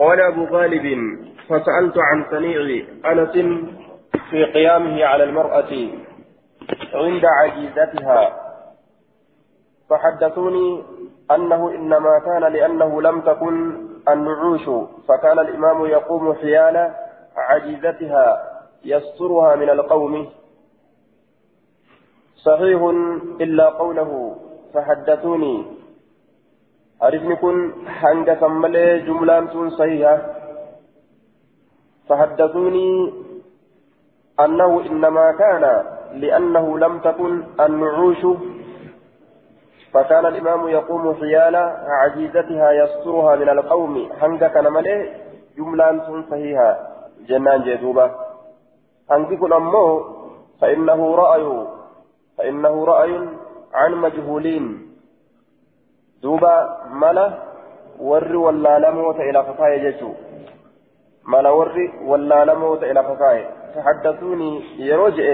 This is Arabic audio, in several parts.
قال أبو غالب فسألت عن صنيع أنس في قيامه على المرأة عند عجيزتها فحدثوني أنه إنما كان لأنه لم تكن النعوش فكان الإمام يقوم حيال عجيزتها يسترها من القوم. صحيح إلا قوله فحدثوني عرفني كن حنجة سملي جملة صحيحة فحدثوني أنه إنما كان لأنه لم تكن النعوش فكان الإمام يقوم حيال عجيزتها يسترها من القوم كان ملي جملة صحيحة جنان جدوبة كن أمه فإنه رأي فإنه رأي عن مجهولين دوبا ملا ور ولا لموت إلى فقاية جتو ملا ور ولا لموت إلى فقاية فحدثوني يروجئ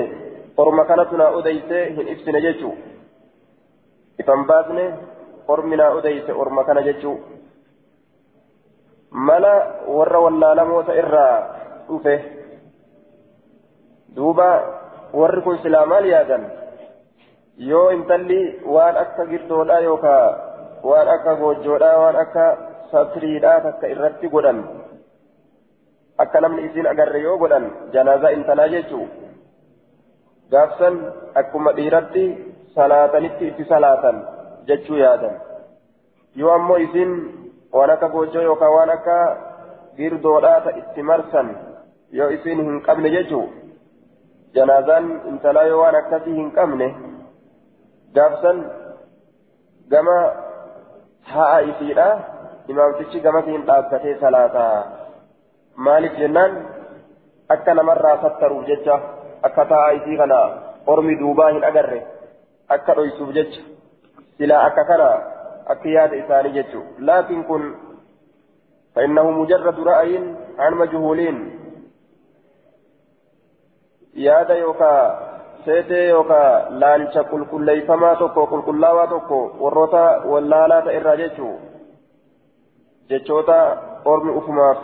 قرم كانتنا أديته هن إفسن جتو إفن باسنه قرمنا أديته قرم كان جتو ملا ور ولا لموت إرى أفه دوبا ور كن سلامان يادن yoo intalli waan akka girdoodhaa yookaan waan akka goojjoodhaa waan akka satiriidhaa takka irratti godhan akka namni isin agarre yoo godhan janaazaa intalaa jechuu gaafsan akkuma dhiiratti salaatanitti itti salaatan jechuu yaadan yoo ammoo isin waan akka goojjoo yookaan waan akka girdoodhaa itti marsan yoo isin hin qabne jechuu janaazaan intalaa yoo waan akkasii hin qabne. gaafsan gama salaataa maaliif jennaan akka namarraa sattaruuf jecha akka ta'a isii kana ormi duubaa hin agarre akka dhoysuuf jecha silaa akka kana akka yaada isaanii jechu laakiin kun فإنه مجرد رأي عن مجهولين يادا يوكا seetee yookaan laalcha qulqulleeyfamaa tokko qulqullaawaa tokko warroota wallaalaa ta'e irraa jechuu jechoota ormi ufumaaf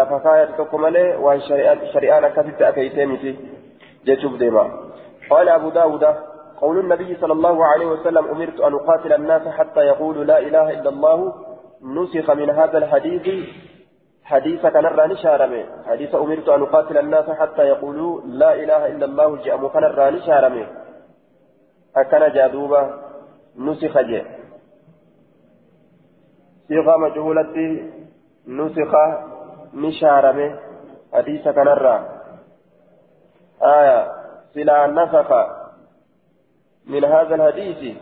lafa kaayate tokko malee waan shari'aan akkasitti akeeysee miti jechuuf deema قال أبو داود قول النبي صلى الله عليه وسلم أمرت أن أقاتل الناس حتى يقولوا لا إله إلا الله نسخ من هذا الحديث حديث كان الراني شارمي حديث أمرت أن أقاتل الناس حتى يقولوا لا إله إلا الله جاء كان الراني شارمي أكن جادوبا نسخ جاء. صيغة مجهولة نسخ نشارمي حديث كان آية سلا نسخ من هذا الحديث.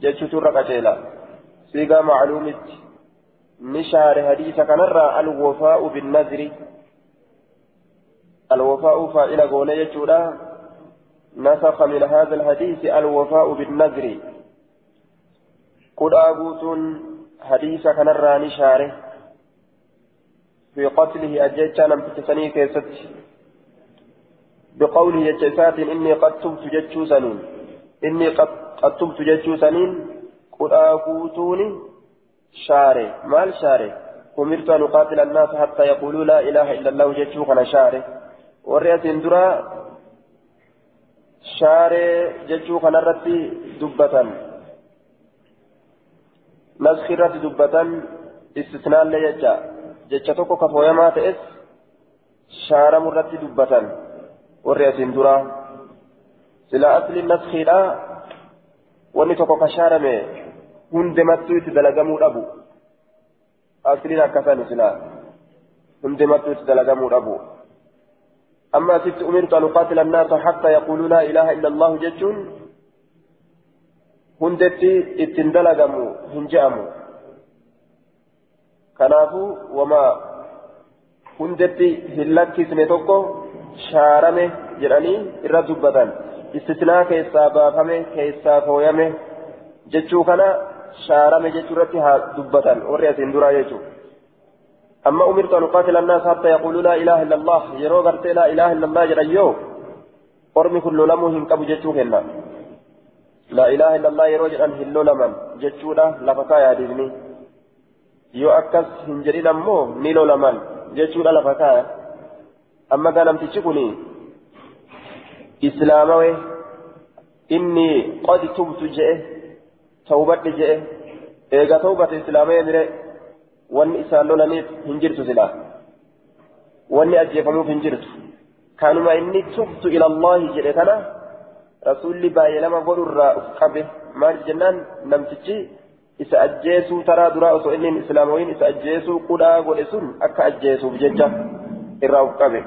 جاء شتور صيغة معلومة. نشار حديث كنرى الوفاء بالنذر. الوفاء فإلى قول يجودا نسخ من هذا الحديث الوفاء بالنذر. قل أبوت حديث كنرى نشاره في قتله أجيتشا لم تتسني كيست. بقوله يجسات إني قد تبت جتشو سنين إني قد, قد تبت جتشو سنين قل أبوتوني شاري. مال شاري؟ أمرت أن أقاتل الناس حتى يقولوا لا إله إلا الله جتشوك أنا شاري. ورئة درا شاري جتشوك أنا رتي دبة نسخ رتي دبة استثناء ليجا جتشتوك كفويا ما تئس شارة مرتي دبة ورئة درا سلا أصل النسخ لا. ونتوك كشارمي hundemattuu itti dalagamuu dhabu. Asliin akkasan silaa hundemattuu itti dalagamuu dhabu. أما ست أمرت أن أقاتل الناس حتى يقولوا لا إله إلا الله جتون هندتي اتندلقموا هنجأموا كنافوا وما هندتي هلكي سنتوكو شارمه جراني إرى دبتان استثناء كيسا بافمه كيسا فويمه جتشو كنا شارمه جتشورتي ها دبتان ورئة درا جتشو أما أمرت أن أقاتل الناس حتى يقولوا لا إله إلا الله يرو غرتي لا إله إلا الله جريو أرمي كل لمو هنكب جتشو هنا لا إله إلا الله يرو جران هلو لمن جتشو لا لفتا يا yoo akkas hin jedhin ammoo ni lolaman jechuudha lafa kaaya. Amma gaa namtichi kun islaamawe inni qad tubtu tawbate islaamee mire wanni isaan lolaniif hin jirtu silaa wanni ajjeefamuuf hin jirtu kanuma inni tubtu ila allahi jedhe kana rasuulli baay'ee lama godhurraa uf qabe maaliif jennaan namtichi isa ajjeesuu taraa duraa osoo inni islaamawiin isa ajjeesuu qudhaa godhe sun akka ajjeesuuf jecha irraa uf qabe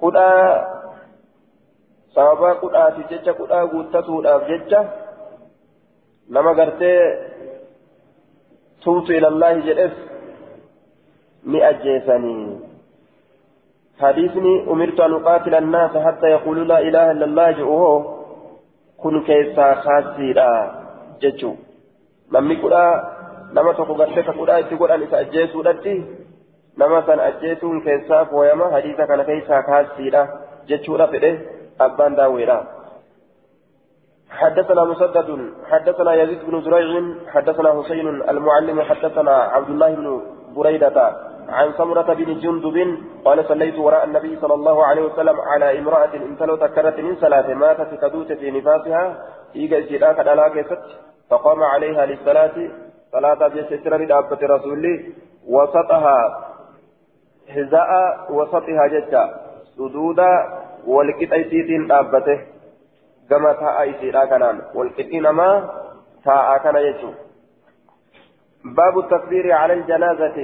qudhaa sababaa qudhaatiif jecha qudhaa guuttatuudhaaf jecha nama gartee tubtu ilallaahi jedhes ni ajjeesanii حديثني أمرت أن أقاتل الناس حتى يقولوا لا إله إلا الله جئوه كن كيسا خاسيرا ججو namni kudhaa nama tokko gartee ka kudhaa itti godhan isa ajjeesuudhatti nama san ajjeesuun keessaa fooyama hadiisa kana keessaa kaasiidha jechuudha fedhe abbaan daawweedha حدثنا مسدد حدثنا يزيد بن زريع حدثنا حسين المعلم حدثنا عبد الله بن بريدة عن سمرة بن جندب قال صليت وراء النبي صلى الله عليه وسلم على امرأة انتلو تكرت من صلاة ماتت كدوت في نفاسها إيجا على كيست فقام عليها للصلاة صلاة بستر دابة رسولي وسطها حذاء وسطها ججا سدودا والكتايتين دابته. كما تاء إسيرا كنان والكتين ما تاء كان يجو باب التكبير على الجنازة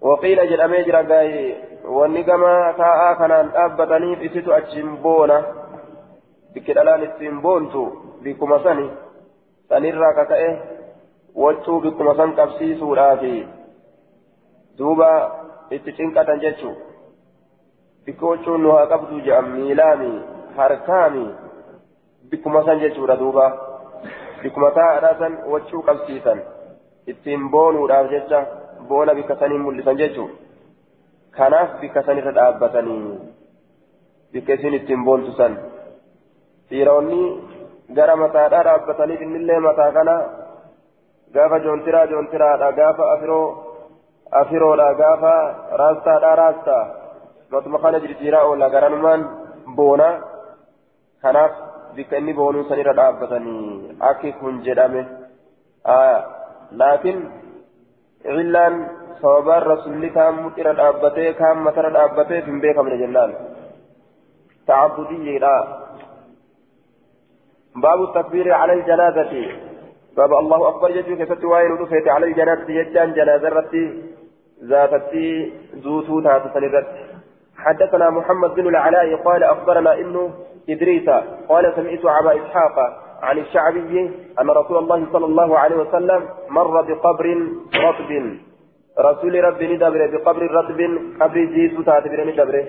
وقيل جرامي جرغاي ونقما تاء كنان دابتني إسيتو أجنبونا بكدلان السنبونتو بكما سني سنرى ككأه وجهو بكما سن قبسيسودhaafi duuba itti cinqatan jechuu bikka wachuun nu haa qabdu harkaami bikkuma san jechuudha duuba bikkuma taa'adhaa san wachuu qabsiisan ittiin boonuudhaaf jecha boona bikka saniin mul'isan jechuu kanaaf bikka sanirra dhaabbatanii bikka isin ittiin boontu san dhiironni gara mataadhaa dhaabbatanii innillee mataa kana gaafa joontiraa joontiraadha gaafa afiroo afiroodha gaafa raastaadha raastaa matuma kana jijjiiraa oola garanumaan boona kanaaf bikka inni boonuu sanirra dhaabbatanii akki kun jedhame laakiin cillaan sababaan rasulli kaan muxira dhaabbatee kaan matara dhaabbateef hin beekamne jennaan تعبدية باب التكبير على الجنازة باب الله أكبر يجوك ستوائن ودفت على الجنازة يجان جنازة رتي ذاتتي زوتو تاتي سنرت حدثنا محمد بن العلاء قال أخبرنا إنه إدريس قال سمعت أبا إسحاق عن الشعبي أن رسول الله صلى الله عليه وسلم مر بقبر رطب. رسول ربي ندبر بقبر رطب. قبر جيسو تاتبر ندبر.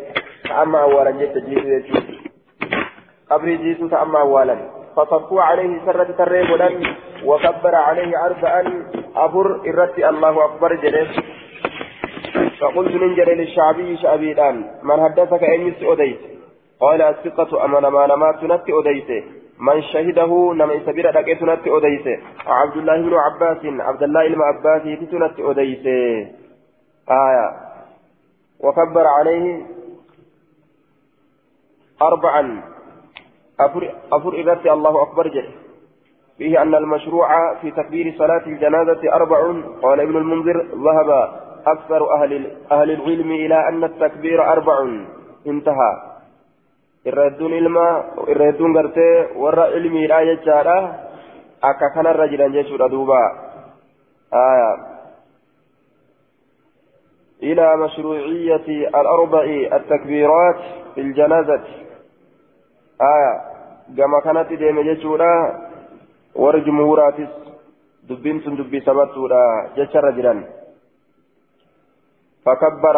أما أولا جيت جيسو يجو قبر جيسو أما أولا. فصفوا عليه سرة تريب وكبر عليه أربعا. أبر إرتي الله أكبر جلس فقلت من جليل الشعبي شعبي الآن. من حدثك أن أديت قال الثقة أمن ما نمات نت أديت من شهده نما سبيل لقيت نت أديت عبد الله بن عباس عبد الله بن عباس تنت أديت آية. وكبر عليه أربعا. أفر, أفر إذا الله أكبر جل. فيه أن المشروع في تكبير صلاة الجنازة أربع قال ابن المنذر ذهب أكثر أهل أهل العلم إلى أن التكبير أربع انتهى. الردون قرتي ورا علمي لا يجارة أكا كان الرجل يجور دوبا آية إلى مشروعية الأربع التكبيرات في الجنازة آية كما كانت ديم يجورا ور جمهوراتس دبين سن دبي سبتورا جشر رجلا فكبر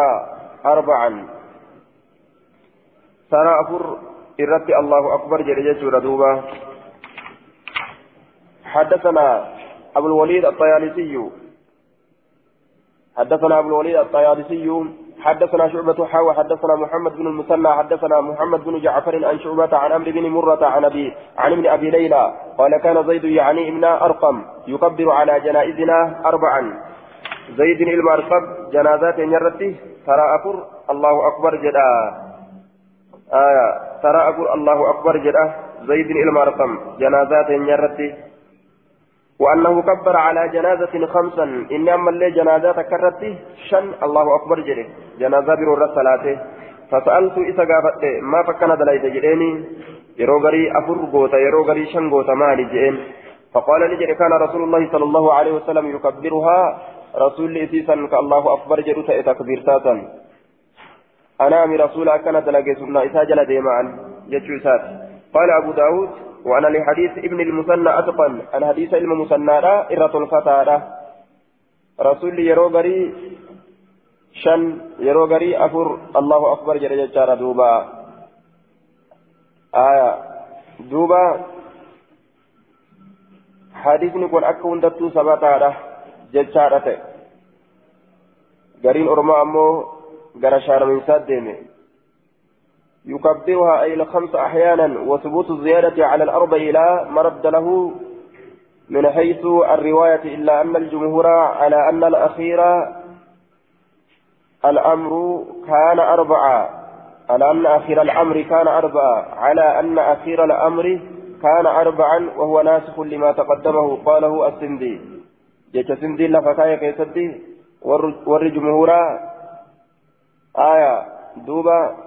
أربعا سنة أفر إرتي الله أكبر جل دوبا حدثنا أبو الوليد الطيالسي حدثنا أبو الوليد الطيالسي حدثنا شعبة حاوى حدثنا محمد بن المثنى حدثنا محمد بن جعفر عن شعبة عن عمرو بن مرة عن أبي عن ابن أبي ليلى قال كان زيد يعني ابن أرقم يكبر على جنائزنا أربعا زيد المركب جنازات يرتي ترى أفر الله أكبر جدا آية ترى أفر الله أكبر جدا زيد المركب جنازات يرتي وأنه كبر على جنازة خمسا إني أما اللي جنازات كرتي شن الله أكبر جري جنازة برور الصلاة فسألت إذا قافت ما فكنا دلائد جريني يرو غري أفر غوتا يرو غري شن غوتا مالي جين فقال لي كان رسول الله صلى الله عليه وسلم يكبرها. رسول إسيسا كالله أكبر جرو تكبير أنا من رسول أكنا دلقي سنة إساجل ديما جتشو قال أبو داود وأنا لحديث ابن المثنى أتقن أنا حديث المثنى إرة الفتاة رسول يرو غري شن يرو غري أفر الله أكبر جل جارة دوبا. آية دوبا. حديث نكون أكون دتو سباتا جارة غرين أرما أمو غرا شار من ساد يكبرها أي الخمس أحيانا وثبوت الزيادة على الأربع لا مرد له من حيث الرواية إلا أن الجمهور على أن الأخير الأمر كان أربعة. على أن أخير الأمر كان أربعة. على أن أخير الأمر كان أربعا وهو ناسخ لما تقدمه قاله السندي. جيش السندي لفتايا كيسدي. ور جمهورا آية دوبا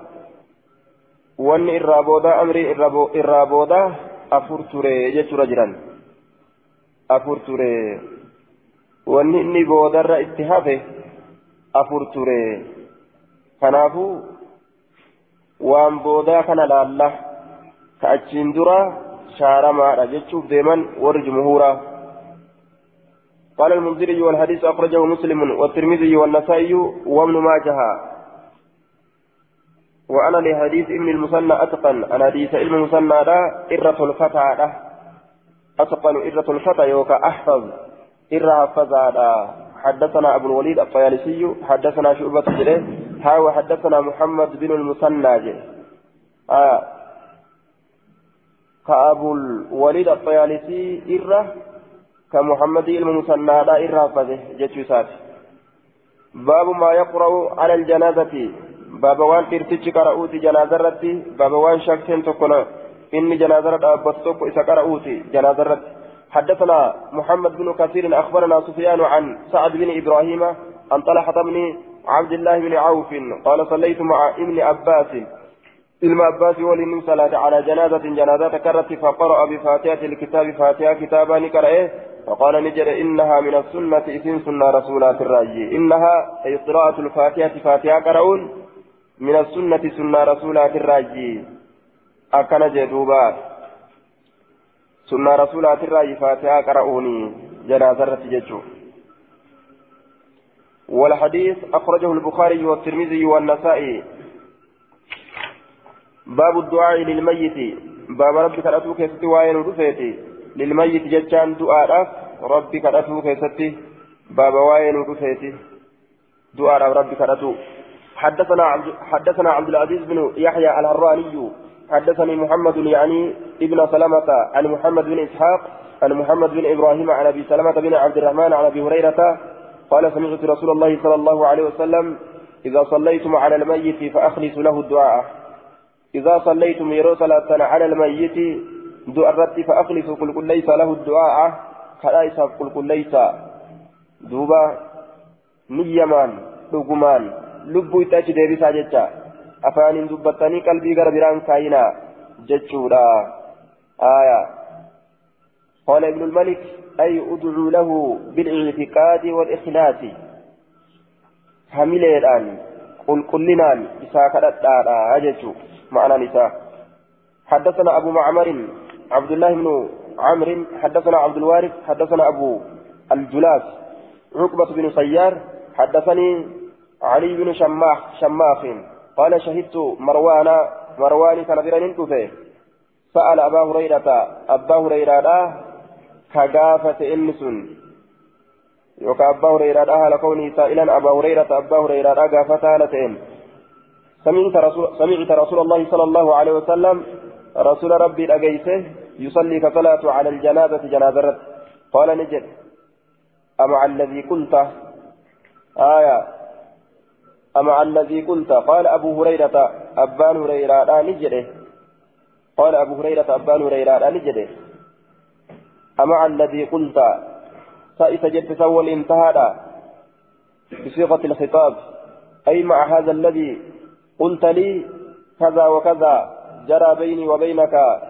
irraa booda afur ture jechuudha jiran afur ture wanni inni boodarra itti hafe afur ture kanaafuu waan boodaa kana laalla ka achiin dura shaaramaadha jechuuf deeman warri jumhuuraa قال المنذري والحديث أخرجه مسلم والترمذي والنسائي وابن ماجه وأنا لحديث ابن المثنى أتقن. أنا حديث ابن المثنى لا إرة الفتى لا. أتقن إرة الفتى يوكا أحفظ. إرة فزا حدثنا أبو الوليد الطيالسي حدثنا شعبة جريه ها وحدثنا محمد بن المثنى. آه. كأبو الوليد الطيالسي إرة كمحمد المثنى لا إرة فزه جتشوسات باب ما يقرأ على الجنازة. بابا وان ترتج قرأوتي جنازة رتي بابا وان شاكتين تكون إني جنازة أبطوك إسا قرأوتي جنازة حدثنا محمد بن كثير أخبرنا سفيان عن سعد بن إبراهيم عن طلحة بن عبد الله بن عوف قال صليت مع ابن عباس abbaasi waliin salaate calaa janaazatin janaazaa takkarratti faqara'a bifaatihati ilkitaabi faatihaa kitaabaa ni qara'e. فقال نجد إنها من السنة إذن سنة رسولات الراجي إنها أي قراءة الفاتحة فاتحة قرؤون من السنة سنة رسولات الراجي أكن جدوبا. سنة رسولات الراجي فاتحة قرؤوني جنازة رتججو والحديث أخرجه البخاري والترمذي والنسائي. باب الدعاء للميت. باب ربك الأتوك يستي وين رفيتي للميت جتان دعاء ربك الأتوك يستي. باب وين رفيتي دعاء ربك الأتوك حدثنا عبد حدثنا عبد العزيز بن يحيى الهراني حدثني محمد يعني ابن سلمة عن محمد بن إسحاق عن محمد بن إبراهيم عن أبي سلمة بن عبد الرحمن عن أبي هريرة قال سمعت رسول الله صلى الله عليه وسلم إذا صليتم على الميت فأخلصوا له الدعاء. إذا صليتم يرو صلاة على الميت دعاء فأخلصوا قل قل ليس له الدعاء. كلايس قل قل ليس. دوبا نيمان لقمان. Lubbuu itti achi deebisaa jecha. Afaaniin dubbattanii qalbii gara biraan kaayinaa jechuudha. قال ابن الملك أي أدعو له بالاعتقاد والإخلاص حملين الآن قل كلنا إساء كدت أججو معنى نساء حدثنا أبو معمر عبد الله بن عمرو حدثنا عبد الوارث حدثنا أبو الجلاس عقبة بن سيار حدثني علي بن شماخ شماخ قال شهدت مروان مروان كان برين سأل أبا هريرة أبا هريرة كغافة إنس. يوكا أبا هريرة أهل كونه سائلا. أبا هريرة أبا هريرة أقافت هالتين سمعت رسول, سمعت رسول الله صلى الله عليه وسلم رسول ربي أجيسه يصلي كصلاة على الجنازة جنازة قال نجد. أمع الذي قلت آية. أمع الذي قلت؟ قال أبو هريرة أبان هريرة نجده قال أبو هريرة أبان هريرة نجده أمع الذي قلت؟ سائس جد سول انتهى بصيغة الخطاب. أي مع هذا الذي قلت لي كذا وكذا جرى بيني وبينك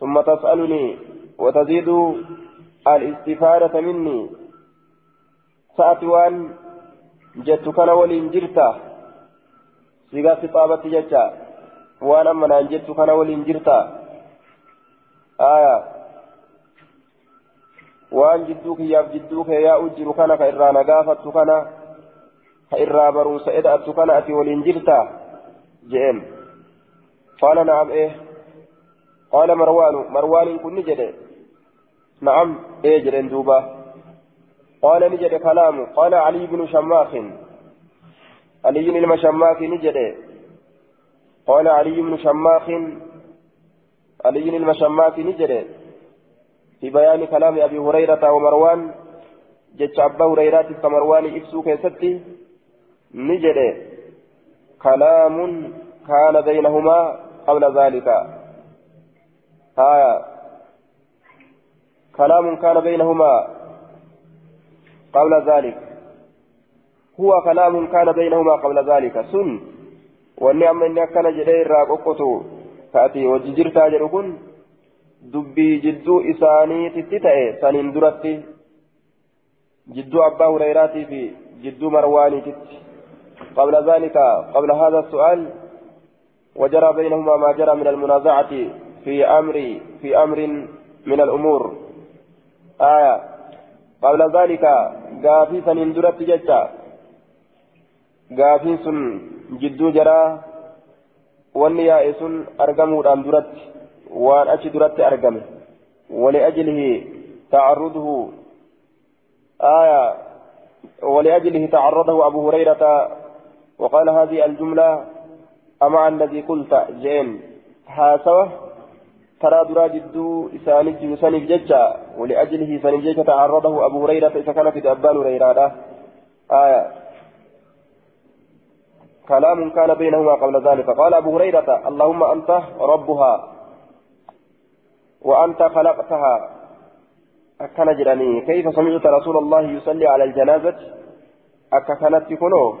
ثم تسألني وتزيد الاستفادة مني. سأتي وان جدت كان ولين جرتا سيغا خطابة جتا وان أمنا جدت كان ولين جرتا آية jidduu kee yaa'u jiru kana ka irraa nagaafattu kana ka irraa barumsa eda'attu kana ati waliin jirtaa جئم قال نعم إيه قال مروان مروان كن نجد نعم إيه جرين دوبا قال نجد كلامه. قال علي بن شماخ. علي بن شماخ نجد. قال علي بن شماخ. علي بن شماخ نجد. في بيان كلام أبي هريرة ومروان جتش أبا هريرة كمروان إفسو كيستي نجد. كلام كان بينهما قبل ذلك. آية كلام كان بينهما. قبل ذلك. هو كلام كان بينهما قبل ذلك. سن. والنعم إني كان جدير راقوتو تأتي وججرتا جركن دبي جدو إساني تتتأي سنين درتي. جدو أبا هريراتي في جدو مرواني تتي. قبل ذلك. قبل هذا السؤال. وجرى بينهما ما جرى من المنازعة في أمر في أمر من الأمور. آية. قبل ذلك قافي سنندرت ججا قافي سن جدو جرى والنياء سن أرقموا درت. وأن أشي درت أرقمه ولأجله تعرضه. آية. ولأجله تعرضه أبو هريرة. وقال هذه الجملة. أمع الذي قلت جين هاسوة ترى درا جدو إسانج يسانج ججا ولأجله سانج ججا تعرضه أبو هريرة إذا كان في أبان هريرة آية كلام كان بينهما قبل ذلك قال أبو هريرة اللهم أنت ربها وأنت خلقتها أكن جراني كيف سمعت رسول الله يصلي على الجنازة أكا كانت كنو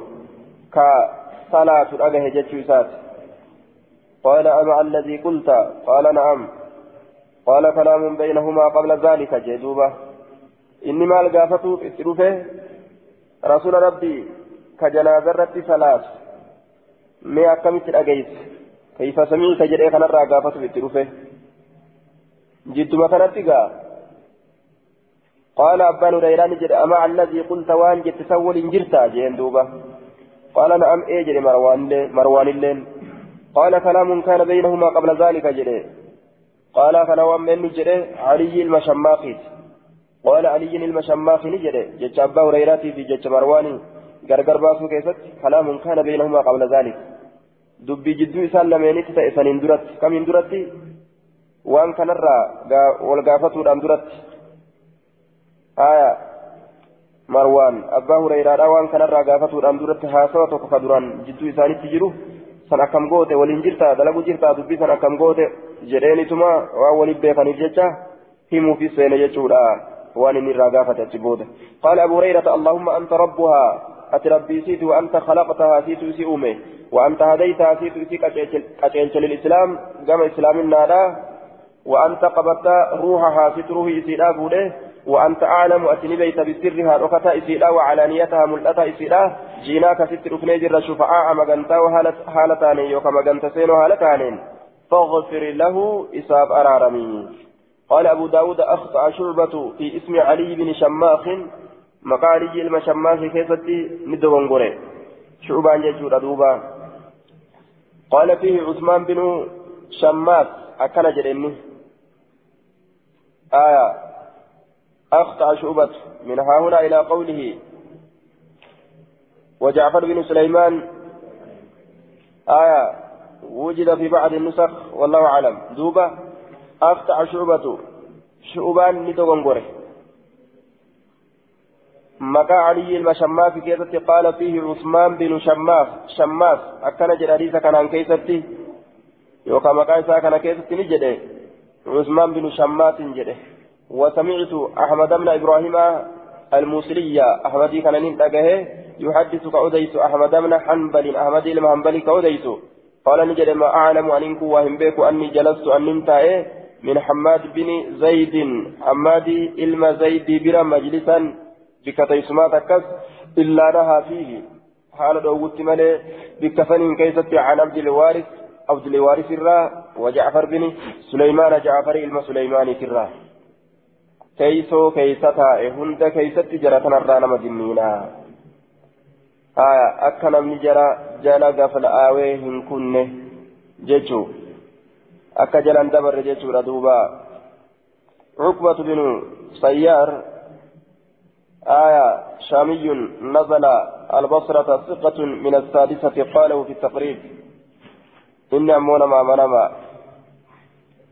كصلاة الأجه جتشوسات قال أما الذي قلت؟ قال نعم. قال كلام بينهما قبل ذلك. جدوبة إني ما القافة اتروفه رسول ربي كجنازة رتي صلاة مي أكمت الأجيس كيف سمعت؟ جريء كان الرقافة اتروفه جدوبة كانت قال. أبان هريرة جد أما الذي قلت وان جت سول جرتا جين دوبة. قال نعم. اجري مروان مروان اللين قال كلام كان بينهما قبل ذلك جري. قال فنوام من جري. علي المشماخي قال علي المشماخي نجري جج أبا هريرة في جج مرواني غرغر باسو كيست. كلام كان بينهما قبل ذلك. دبي جدو إسان لمينيت تأسان اندرت. كم اندرت؟ وان كان الرا والغافتو اندرت. آية. abbaa hureyraadha waan kanarraa gaafatuudhaan duratti haasawa tokko ka duraan jidduu isaanitti jiru san akkam goote waliin jirtaa dalagu jirtaa dubbii san akkam goote jedheenituma waan waliin beekaniif jecha himuufi seene jechuudha waan inni irraa gaafate achi booda qaala abu hurayrata allahumma anta rabbuhaa ati rabbii siiti wa anta khalaqtahaa siitu isi uume wa anta hadaytahaa siitu isi qaceelche lilislaam gama islaaminaadha wa anta qabatta ruuhahaa siitu ruuhi isiidhaa fuudhe وأنت أعلم أتني بيت بسرها ركتا إسيدا وعلانيتها ملأتا إسيدا جيناك ست ركني جر شفعاء مغنتا وهالتان يوكا مغنتا سين وهالتان فاغفر له إساب أرارمي. قال أبو داود أخطأ شعبة في اسم علي بن شماخ. مقالي المشماخ كيفتي ندوان قري شعبان جيشور دوبا قال فيه عثمان بن شماخ. أكل جريني. آية. أخطأ شعبة من ها هنا إلى قوله وجعفر بن سليمان آية وجد في بعض النسخ والله أعلم. دوبة أخطأ شعبة شعبان ندوغنغوري مكا علي المشماس كيستي قال فيه عثمان بن شماس. شماس أكن جراريسا كان كيستي يوكا مكا إسا كان كيستي نجده عثمان بن شماس جده وسمعت أحمد بن إبراهيم الموصلية أحمد كان ننتقه يحدث كأوديس أحمد بن حنبل أحمد المحنبل كأوديس قال نجد ما أعلم أن إنكو وهم بيك أني جلست أن ننتهي من حماد بن زيد حماد إلما زيد بلا مجلسا بكتيسما تكس إلا نهى فيه. حال دوغت ملي بكفن كيست عن عبد الوارث عبد الوارث الرا وجعفر بن سليمان جعفر إلما سليمان كرا كيسو كيستا هند كيست جرتنا الرانا مدنينا آية أكا نمني جرى جالا غفل آوي هن كنه جيشو أكا جلان دبر جيشو ردوبا عقبة بن سيار آية شامي نزل البصرة ثقة من السادسة قاله في التقريب إني أمون ما منما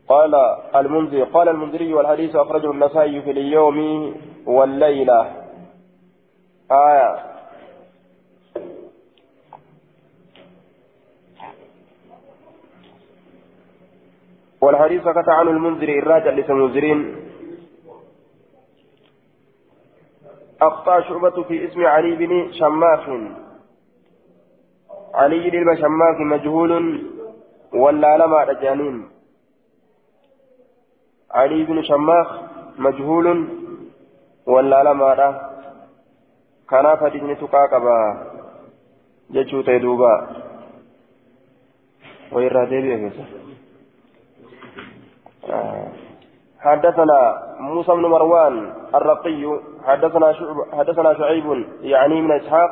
قال المنذر قال المنذري والحديث أخرجه النسائي في اليوم والليلة. آية. والحديث سكت عن المنذر الراجع لسمنذرين أخطأ شعبة في اسم علي بن شماخ. علي بن شماخ مجهول ولا لما رجانين. علي بن شماخ مجهول ولا لما كان فدين تقاقبا جتشو تيدوبا ويرى ديبي حدثنا موسى بن مروان الرقي حدثنا شعب حدثنا شعيب يعني من اسحاق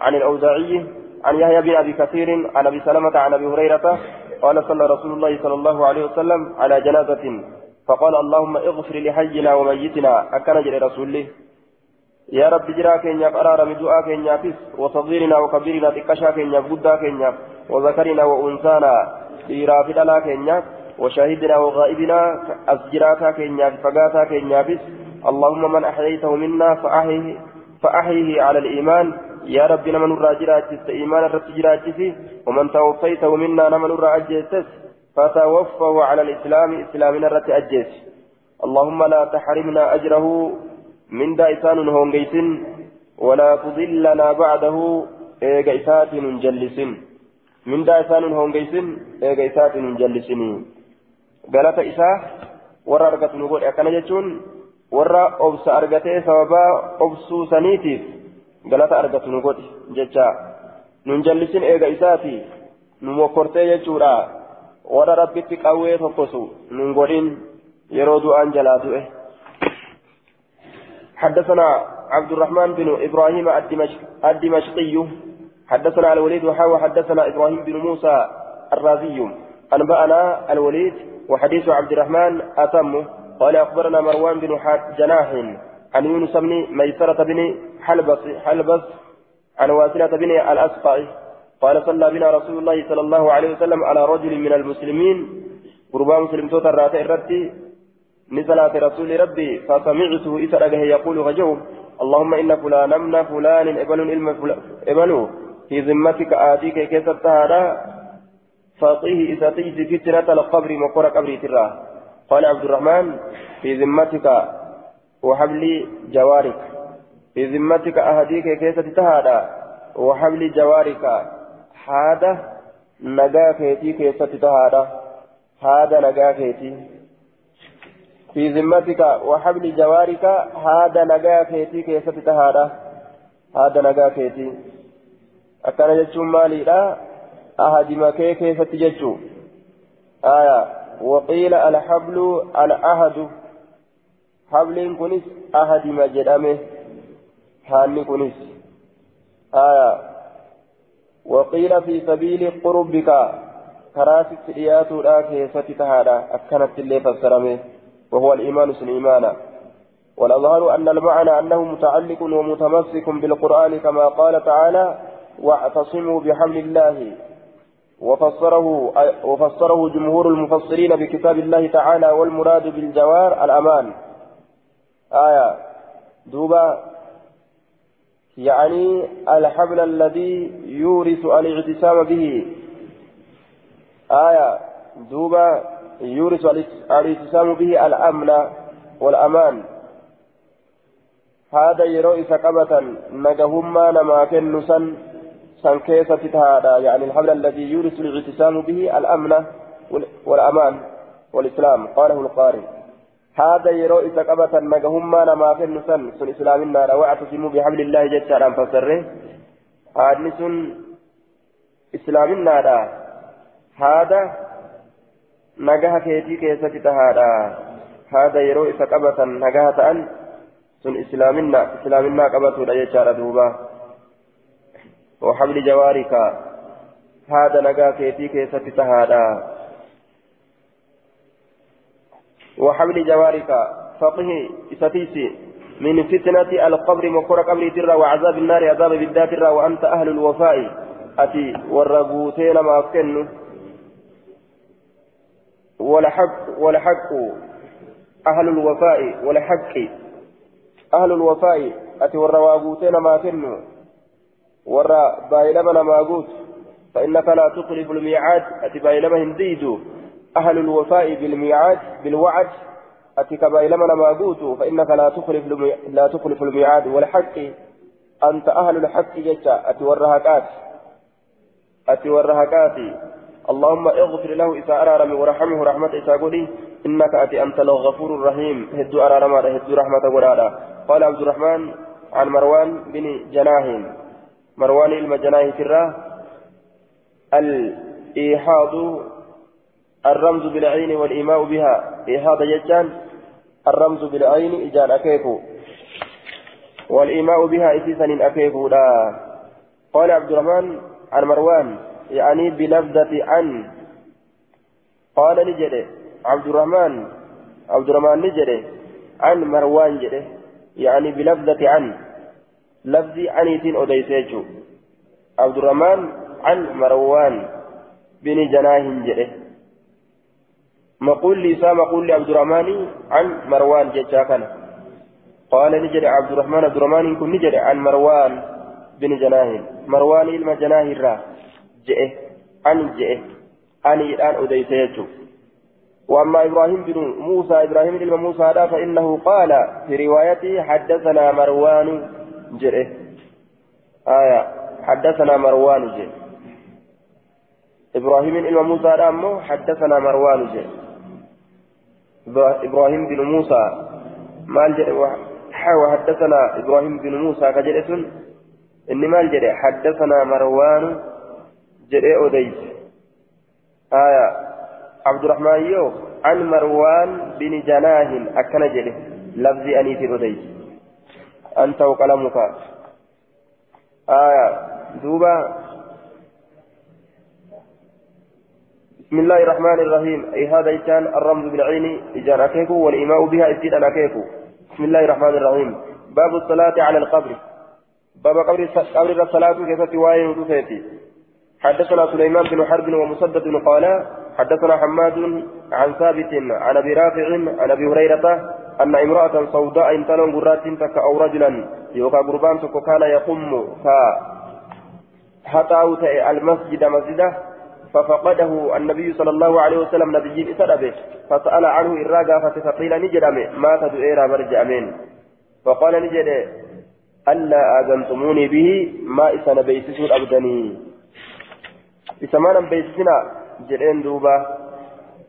عن الاوزاعي عن يحيى بن ابي كثير عن ابي سلمه عن ابي هريره قال صلى رسول الله صلى الله عليه وسلم على جنازه فقال اللهم اغفر لحينا وميتنا أكن جل رسول يا رب جرا كينيا قرار مدعاء كينيا فيس وصغيرنا وكبيرنا تكشا كينيا بودا كينيا وذكرنا وأنثانا ديرا في دلا كينيا وشاهدنا وغائبنا أسجراتا كينيا فقاتا كينيا بس اللهم من أحييته منا فأحيه فأحيه على الإيمان. يا رب نمن الراجرات إيمان الرتجرات ومن توفيته منا نمن الراجرات فتوفه على الإسلام إسلامنا الرت أجيس اللهم لا تحرمنا أجره من دائسان هونجيس ولا تضلنا بعده إيجايسات جلس من دائسان هونجيس إيجايسات جلسني galata isaa warra argatu nu godhe akkana jechuun warra obsa argatee sababaa obsuu saniitiif galata argatu nu godhe jecha nun jallisin warra rabbitti qawwee tokkosu nun godhin yeroo du'aan jalaa حدثنا عبد الرحمن بن إبراهيم الدمشقي. حدثنا الوليد وحاوى. حدثنا إبراهيم بن موسى الرازي. أنبأنا الوليد وحديث عبد الرحمن أتم. قال أخبرنا مروان بن جناح عن يونس بن ميسرة بن حلبس حلبس عن واسلة بن الأسقع. قال صلى بنا رسول الله صلى الله عليه وسلم على رجل من المسلمين قربا مسلم توتا راتي الرتي نزلت رسول ربي فسمعته إسرقه يقول غجو اللهم إن فلانا من فلان إبل إلم إبل في ذمتك آتيك كيف التهارا فاطيه إذا تيجي فتنة القبر مقر قبر تراه قال عبد الرحمن في ذمتك وحبل جوارك في ذمتك أهديك كيف تتهادى وحبل جوارك. هذا نجاكيتي كيف تتهادى هذا نجاكيتي في ذمتك وحبل جوارك هذا نجاكيتي كيف تتهادى هذا نجاكيتي أكان يجتم مالي لا أحد مكي كيف تججو آية وقيل الحبل الأحد حبل كنس أحد ما جدامه حاني كنس آية وقيل في سبيل قربك. كراسك سريات لا كيف تهادا. أكنت اللي فسرمه. وهو الإيمان سن إيمانا. والأظهر أن المعنى أنه متعلق ومتمسك بالقرآن كما قال تعالى واعتصموا بحمل الله وفسره وفسره جمهور المفسرين بكتاب الله تعالى والمراد بالجوار الأمان. آية. دوبا يعني الحبل الذي يورث الاعتصام به. آية دوبا يورث الاعتصام به الأمن والأمان. هذا يروي سقبة نجهما نما كنسا سن كيسة تهادا. يعني الحبل الذي يورث الاعتصام به الأمن والأمان والإسلام. قاله القارئ. هذا يرو إذا قبة نجهما نما كنسا سن إسلامنا واعتصموا بحبل الله جل وعلا فسره. هذا سن إسلامنا هذا نجاه كيتي كيسة تهادا هذا يرو إذا قبة نجاه أن سن إسلامنا إسلامنا لا يجار دوبا. وحبل جوارك. هذا نجا كيفي كيسة تهادا وحبل جوارك. فقه إستيسي من فتنة القبر مكور قبر ترى وعذاب النار عذاب بالذات ترى وأنت أهل الوفاء. أتي والربوتين ما أفكنوا ولحق ولحق أهل الوفاء. ولحق أهل الوفاء. أتي والرواقوتين ما كنوا ورا بايلما نماغوت فإنك لا تخلف الميعاد. أتي بايلما هنديدو. أهل الوفاء بالميعاد بالوعد. أتي كبايلما نماغوت فإنك لا تخلف لا تخلف الميعاد. والحق أنت أهل الحق جتا أتي والرهقات. اللهم اغفر له إذا أرارم ورحمه رحمة إذا قولي إنك أتي أنت الغفور الرحيم. هدو أرارم هدو رحمة قرادا قال عبد الرحمن عن مروان بن جناه مروان المجناه تراه الإيحاض الرمز بالعين والإيماء بها. إيحاض يجان الرمز بالعين إجان أكيفو. والإيماء بها إسيسا أكيفو لا. قال عبد الرحمن عن مروان يعني بلفظة عن. قال نجري عبد الرحمن عبد الرحمن نجري عن مروان جري يعني بلفظة عن. لفظي عنيتين أديسيتشو عبد الرحمن عن مروان. بن جناه جري مقول لي سا مقول لعبد الرحمن عن مروان جتشاكنا قال نجري عبد الرحمن عبد الرحمن كن نجري عن مروان بن جناه مروان إلما جناه الراه جئه أن جئه. أني إلآن أديت يجو. وأما إبراهيم بن موسى إبراهيم بن موسى هذا فإنه قال في روايته حدثنا مروان جئه. آية حدثنا مروان جئه. إبراهيم بن موسى هذا حدثنا مروان جئه. إبراهيم بن موسى. مال جئه وحدثنا إبراهيم بن موسى كجئة إني مال جئه حدثنا مروان جري أوديس آية. عبد الرحمن يو. عن مروان بن جناه أكن جري لفظي أنيس أوديس أنت وقلمك. آية. دوبا بسم الله الرحمن الرحيم. أي هذا إجان الرمز بالعين إجان أكيكو والإيماء بها إجان أكيكو بسم الله الرحمن الرحيم. باب الصلاة على القبر. باب قبر قبر الصلاة كيف تواين وتفيتي. حدثنا سليمان بن حرب ومسدد قال حدثنا حماد عن ثابت عن أبي رافع عن أبي هريرة أن امرأة سوداء انتلون قرات تك أو رجلا يوكا قربان تك كان يقم ف حتى المسجد مسجده ففقده النبي صلى الله عليه وسلم نبي إسرابه فسأل عنه إراقا فقيل نجد مات دؤيرا مرجع أمين. فقال نجد ألا آذنتموني به؟ ما إسان بيسسون أبدني إسمانا بيسنا جرين دوبا.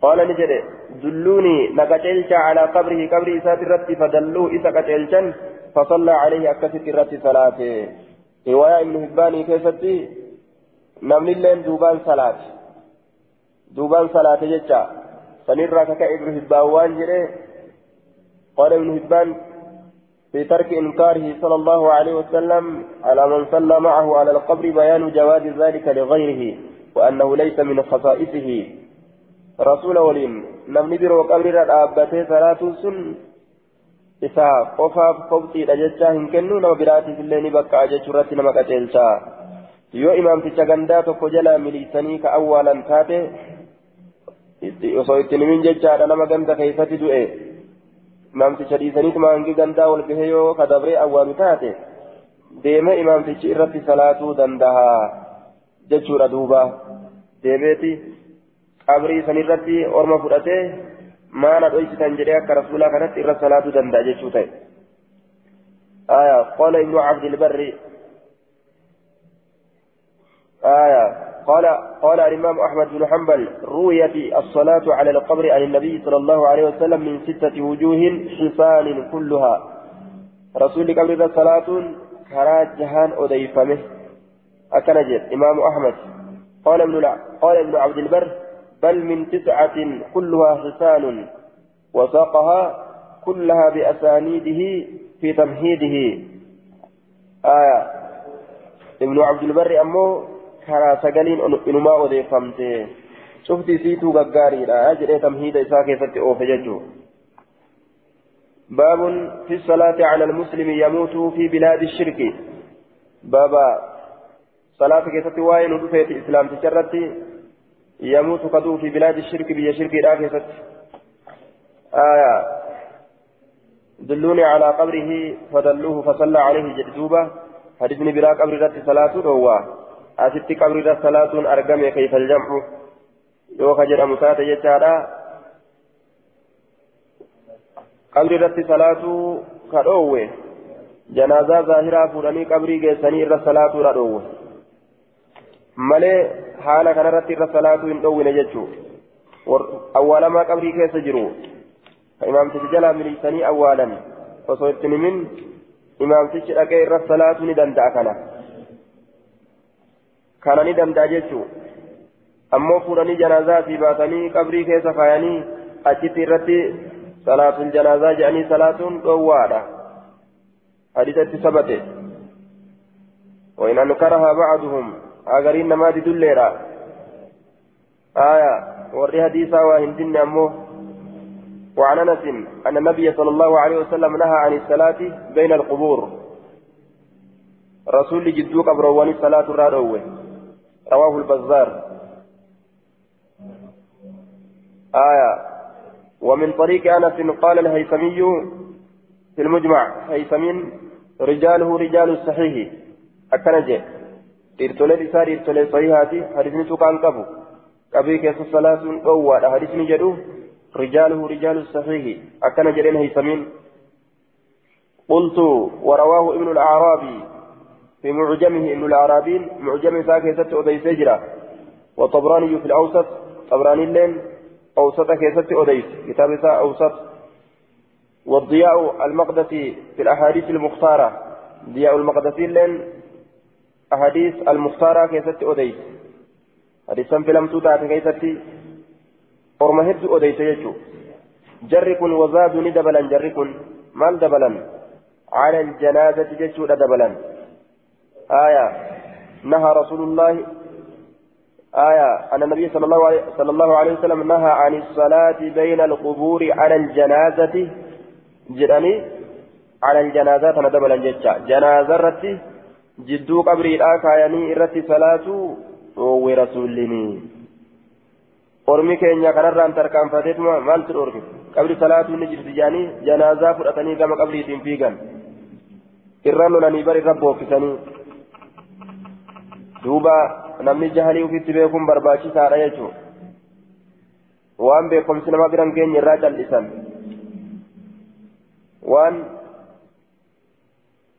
قال نجري دلوني نقتلت على قبره قبر إسات الرت فدلوا إسا قتلتا فصلى عليه أكست الرت صلاة رواية ابن هباني كيفتي نمني اللين دوبان صلاة دوبان صلاة جتا سنرى كك ابن هبان وانجري قال ابن هبان في ترك إنكاره صلى الله عليه وسلم على من صلى معه على القبر بيان جواز ذلك لغيره وأنه ليس من خصائصه رسول ولين نمني برو قبر الأبتة صلاة سن isaa qofaaf kobxiidha jechaa hin kennu nama biraatiif illee ni bakka'a jechuu irratti nama qaceelchaa. Yoo imaamticha gandaa tokko jalaa miliisanii ka awwaalan taate osoo itti himin jechaadha nama ganda keessatti du'e imaamticha dhiisaniituma hangi gandaa wal gahee yoo ka dabree awwaalu taate deemee imaamtichi irratti salaatuu danda'a jechuudha duuba deemeeti qabrii sanirratti orma fudhatee maana dhoysitan jedhee akka rasuulaa kanatti irra salaatuu danda'a jechuu ta'e. آية قال ابن عبد البر آية قال قال الإمام أحمد بن حنبل رويت الصلاة على القبر عن النبي صلى الله عليه وسلم من ستة وجوه حصان كلها. رسول قبر الصلاة كرا جهان أديفمه. أكنجد إمام أحمد. قال ابن قال ابن عبد البر بل من تسعة كلها حصان. وساقها كلها بأسانيده في تمهيده. آية. ابن عبد البر أمه كرا سجلين إنما أديفمته شفتي سيتو غغاري لا أجري تمهيد إساء كيف أوفججو باب في الصلاة على المسلم يموت في بلاد الشرك بابا صلاة كيست واين ودفت إسلام تشرت يموت قدو في بلاد الشرك بيا شرك لا كيست آية دلوني على قبره فدلوه فصلى عليه جدوبة حديثني بلا قبر رت صلاة هو أستي قبر رت صلاة أرقم كيف الجمع يوخى جرى مساتة يجارة qabri irratti salaatuu ka dhoowwe janaazaa zaahiraa fuudhanii qabrii geessanii irra salaatuudha dhoowwe malee haala kanarratti irra salaatuu hin dhoowwine jechuu awwaalamaa qabrii keessa jiru ka imaamtichi jalaa miliisanii awwaalan osoo ittiin himin imaamtichi dhaqee irra salaatuu ni danda'a kana kana ni danda'a jechuu? Ammoo fuudhanii janaazaatii baasanii qabrii keessa kaayanii achitti irratti صلاة الجنازة جاني صلاة قوادة حديثة ثبت وإن أنكرها بعضهم أغرين ما تدليرا آية وري حديثا وهندن أمه وعن أنس أن النبي صلى الله عليه وسلم نهى عن الصلاة بين القبور رسول جدو قبروان الصلاة الرادوة رواه البزار. آية. ومن طريق أنس قال الهيثمي في المجمع هيثم رجاله رجال الصحيح. أكنجي. إرتولي لسار إرتولي صحيحاتي. حديثني سوكان كفو كبي كيس الصلاة قوة. حديثني جدو رجاله رجال الصحيح. أكنجي هيثمين. قلت ورواه ابن الأعرابي. في معجمه ابن الأعرابي معجم ساكي أودي سجرة وطبراني في الأوسط طبراني اللين أوسط كيست أديس كتاب أوسط. والضياء المقدسي في الأحاديث المختارة. ضياء المقدسي لين أحاديث المختارة كيست أديس حديثا في لم تتعت كيست أرمهد أديس يجو. جرك وزاد ندبلا جرك مال دبلا؟ على الجنازة جيشو دبلا. آية. نهى رسول الله آية. أن النبي صلى الله صلى الله عليه وسلم نهى عن الصلاة بين القبور على الجنازة. جراني على الجنازات أنا دبل جتة جنازة رتي جدو قبري الآكا يعني رتي صلاة. ورسولني ormi keenya kanarraan tarkaanfateetuma maaltu dhorke qabri salaatuu ni jirti jaanii janaazaa fudhatanii gama qabriitiin fiigan irra lolanii bar irra bookkisanii duuba namni jahalii ufitti beekuun barbaachisaadha jechuudha waan beekumsi nama biran keenya irraa cal'isan waan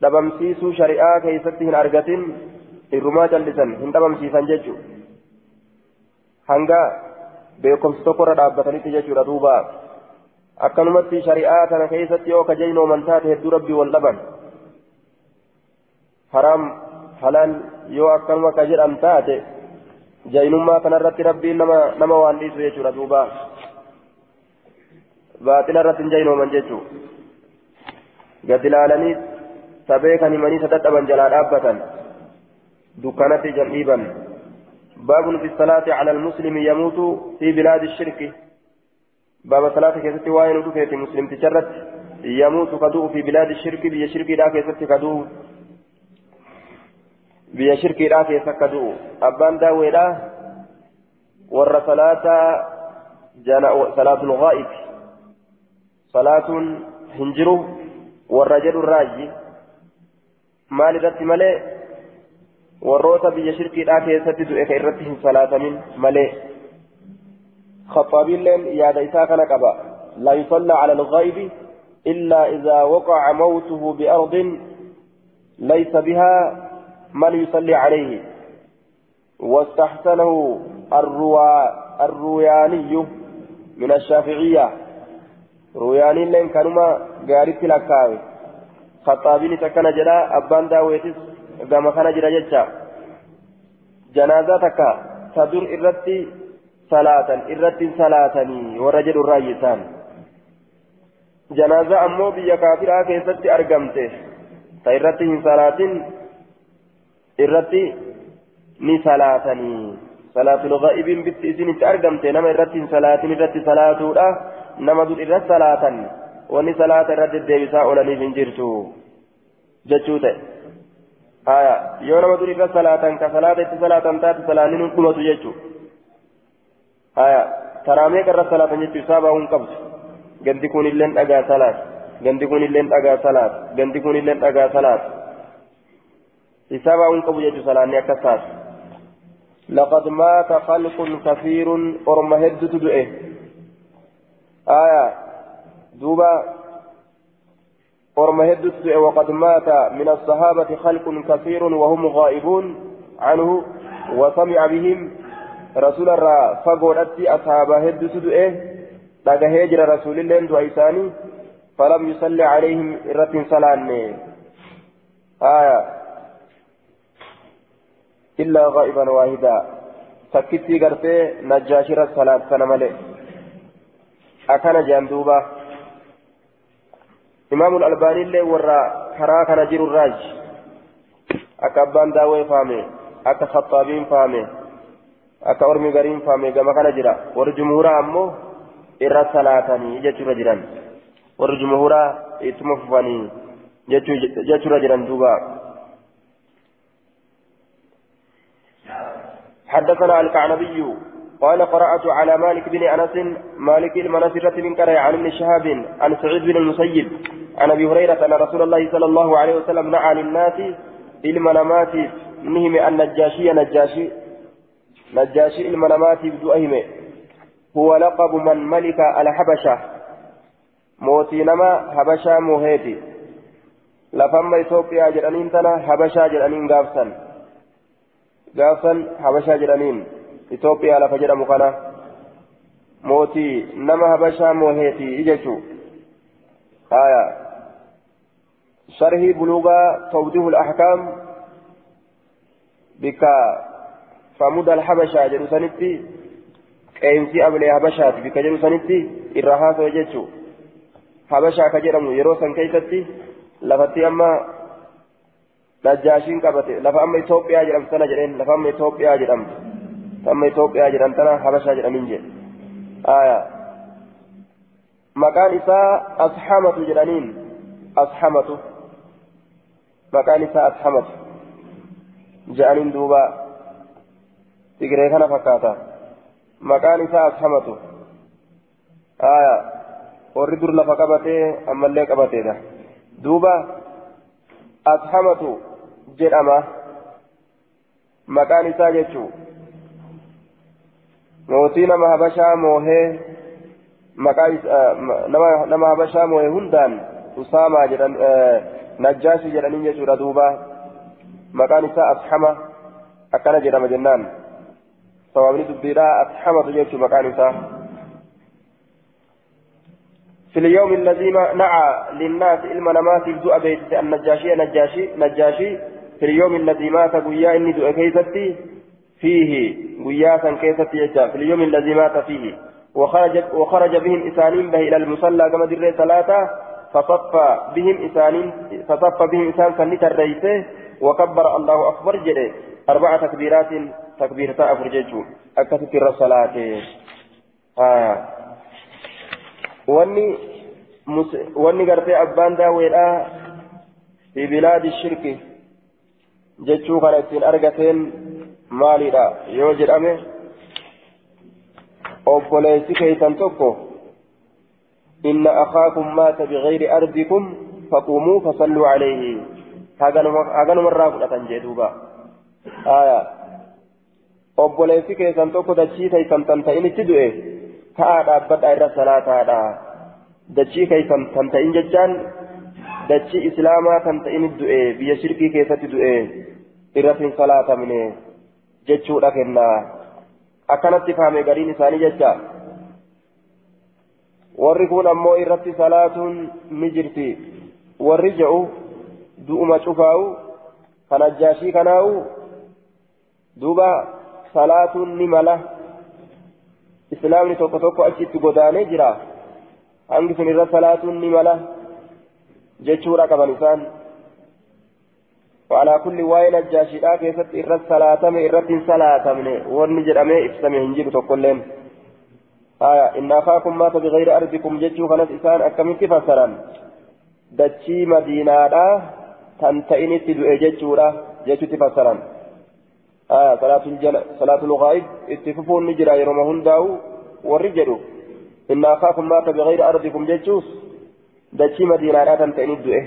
dhabamsiisuu shari'aa keessatti hin argatin irrumaa cal'isan hin dhabamsiisan jechuudha hanga beekumsi tokkorra dhaabbatanitti jechuudha duuba akkanumatti shari'aa kana keessatti yoo kajaynooman taate hedduu rabbii wal dhaban haraam halaal yoo akkanuma ka jedhan taate jaynummaa kanarratti rabbiin nama nama waan dhiisu jechuudha duuba baaxila irratti hin jaynooman jechuu gad ilaalanii sabee kan himanii sadadhaban jalaa dhaabbatan dukkanatti jan dhiiban باب في الصلاة على المسلم يموت في بلاد الشرك باب صلاة كيست وين مسلم تجرت يموت كدوء في بلاد الشرك بيا شرك لا كيست كدوء بيا شرك لا كيست كدوء أبان داوي لا ور صلاة جنا صلاة الغائب صلاة هنجرو والرجل الراجي مال رت ملئ warroota biyya shirkiidhaa keessatti du'e ka irratti hin salaatamin malee. خطابيلين يا ديسا كان قبا لا يصلى على الغيب إلا إذا وقع موته بأرض ليس بها من يصلي عليه واستحسنه الروياني من الشافعية روياني لين كانوا قالت لكاوي خطابين تكن جدا أبان داويتس kana jira jecha janaazaa takka ta dur irratti salaatan irratti salaatanii warra jedhu raayyisan janaazaa ammoo biyya kaafiraa keessatti argamte ta irratti irratti ni salaatanii salaatul gha'ibiin bitti isinitti argamte nama irratti hin salaatin irratti salaatuudha nama dur irratti salaatan wanni salaata irratti deddeebisaa oolaniif hin jirtu jechuu ta'e aya yoo nama durii irra salaatan ka salaata itti salaatan taate salaanni nun dhumatu jechuu aya taraamee qarra salaatan jechuu isaa baa'uun qabdu gandi kun dhagaa salaat gandi kun dhagaa salaat gandi kun dhagaa salaat qabu jechuu salaanni akkas taate لقد مات خلق كثير أرم هدت دؤه آية. دوبا. ورم هدت وقد مات من الصحابة خلق كثير وهم غائبون عنه. وسمع بهم رسول الله فقولت أصحاب هدت دؤه لقى هجر رسول الله دعيساني فلم يصلي عليهم إرة صلاة آية. إلا غائبا واحدا. تكتي قرتي نجاشر الصلاة سنمالي. أكان جاندوبا إمام الألباني اللي ورا كرا كان جير الراج. أكا أبان داوي فامي. أكا خطابين فامي. أكا أرمي غريم فامي. كما كان جرا ور جمهورا أمو إرى صلاتني جتشورا جران ور جمهورا إتمفواني جتشورا جران دوبا. حدثنا الكعنبي قال قرأت على مالك بن أنس مالك المناسرة من كره عن ابن شهاب عن سعيد بن المسيب عن أبي هريرة أن رسول الله صلى الله عليه وسلم نعى للناس المنامات نهم النجاشي نجاشي نجاشي المنامات بدؤهم هو لقب من ملك الحبشة. موتي نما حبشة موهيتي. لفما إثيوبيا جرانين تنا حبشة جرانين غافسا غافسا حبشة جرانين Itoophiyaa lafa jedhamu kana mootii nama habashaa mooheeti jechu aya sharhii buluugaa tawdihu al-ahkaam bika famuda al-habashaa jedhu sanitti qeensi ablee habashaati bika jedhu sanitti irra haasa'e jechu habashaa ka jedhamu yeroo san keeysatti lafatti amma najjaashiin qabate lafa amma Itoophiyaa jedhamtu sana jedheen lafa amma Itoophiyaa jedhamtu تم إثيوبيا جران تنا حبشا جرانين جي آية مكان إساء أصحامة جرانين أصحامة مكان إساء أصحامة جرانين دوبا تقرأ كان فكاتا مكان إساء أصحامة آية warri dur lafa qabatee ammallee qabateedha duuba ashamatu jedhama maqaan isaa jechuu mootii nama habashaa moohee nama habashaa moohee hundaan usaamaa jedhan najjaashi jedhaniin jechuudha duuba maqaan isaa ashama akkana jedhama jennaan sawaabni dubbiidhaa ashamatu jechuu maqaan isaa في اليوم الذي نعى للناس علم نمات الدؤ بيت النجاشي نجاشي نجاشي في اليوم الذي مات قيا إني كيستي فيه قياسا كيست يجا. في اليوم الذي مات فيه. وخرج وخرج بهم إسانين به إلى المصلى كما در ثلاثة فصف بهم إسانين فصف بهم إسان سنة الرئيس وكبر الله أكبر جده أربع تكبيرات تكبيرتا أفرججو أكثر الصلاة آه. واني wanni gartee abbaan daawweedhaa fi bilaadi shirki jechuu kana ittiin argateen maalidha yoo jedhame obboleessi keeysan tokko inna akaakum maata bigayri ardikum faquumuu fasalluu calayhi haganumarraa fudhatan jee duuba aya obboleessi keessan tokko dachii keeysan tan ta'initti du'e ta'aa dhaabbadha irra salaataadha dachii keeysan tan ta'in jechaan dachii islaamaa tan ta'init du'e biyya shirkii keessatti du'e irratti hin salaatamne jechuudha kennaa akkanatti faame gariin isaanii jecha warri kun ammoo irratti salaatuun ni jirti warri je'u du'uma cufaa'u kan ajjaashii kanaa'u duuba salaatuun ni mala islaamni tokko tokko achitti godaanee jira hangi sun irra salaatuun ni mala jechuudha qaban isaan وعلى كل واين الجاشيدا كيست إرت سلاتم إرت سلاتم. ورني جرمي إفسمي هنجيب تقولين. آية إن أخاكم مات بغير أرضكم جتشو خلت إسان أكملت فسرا دتشي مدينة تنتئني تدعي جتشورا جتشو تفسرا آية صلاة الجل صلاة الغائب اتفقون نجرا يرمهن داو والرجل إن أخاكم مات بغير أرضكم جتشوس دتشي مدينة تنتئني تدعي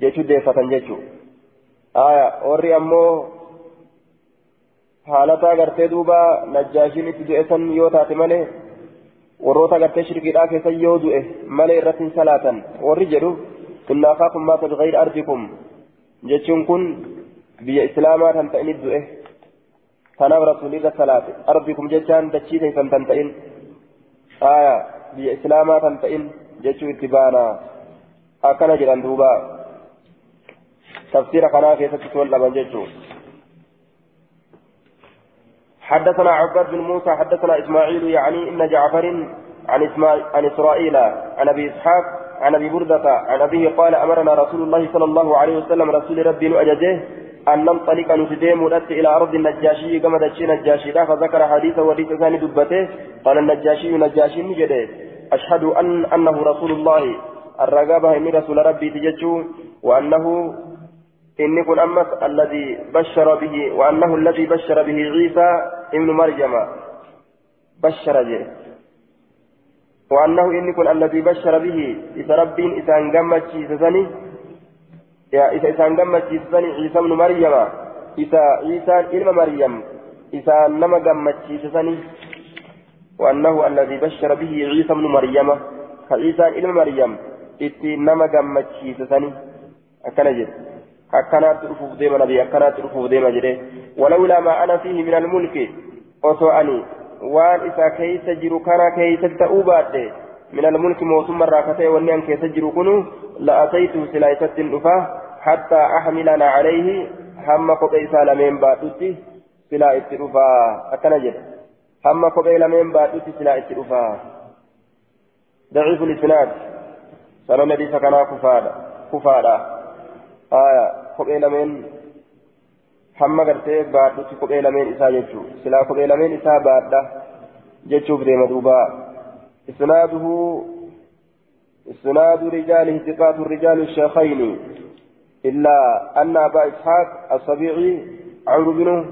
جتشو ديفة جتشو du'e san yoo taate malee warroota gartee shirkiidhaa keessan yoo du'e malee irratti hin salaatan warri jedhu inna akaakum maata bigayri ardikum jechuun kun biyya islaamaa tan ta'init du'e kanaaf rasuulli irra salaate ardikum jechaan dachii teessan tan ta'in aya biyya islaamaa tan ta'in jechuu itti baana akkana jedhan duubaa تفسير قناة كيف تقول لما حدثنا عباد بن موسى حدثنا إسماعيل يعني إن جعفر عن إسماعيل عن إسرائيل عن أبي إسحاق عن أبي بردة عن أبيه قال أمرنا رسول الله صلى الله عليه وسلم رسول ربي أجده أن ننطلق نتديم إلى أرض النجاشي كما تشي نجاشي فذكر حديث وديث ثاني دبته قال النجاشي نجاشي نجده. أشهد أن أنه رسول الله الرقابة من رسول ربي تججو وأنه إني كن أمس الذي بشر به وأنه الذي بشر به عيسى ابن مريم. بشر جه وأنه إني كن الذي بشر به إذا ربين إذا انقمت سسني يا إذا انقمت سسني عيسى ابن مريم. إذا عيسى ابن مريم. إذا نما قمت سسني وأنه الذي بشر به عيسى ابن مريم. كعيسى ابن مريم. إذا نما قمت سسني أكنجد akkanaatti dhufuuf deema nabi akkanaatti dhufuuf deema jedhe walawlaa maa ana fiihi min almulki osoo ani waan isa keeysa jiru kana keeysatti ta'uu baadhe jiru kunu la'ataytu silaa isattin dhufa hattaa axmilana calayhi hamma kophee isaa lameen baadhutti silaa itti dhufa akkana jedhe hamma kophee lameen baadhutti silaa itti dhufa ضعيف الإسناد سنن حديث كنا كفادا كفادا آية kophee lameen hamma gartee baadhutti kophee lameen isaa jechuu silaa kophee lameen isaa baadha jechuuf deema duuba. Isnaaduhu إسناد رجاله ثقات الرجال الشيخين إلا أن أبا إسحاق الصبيعي عمرو بن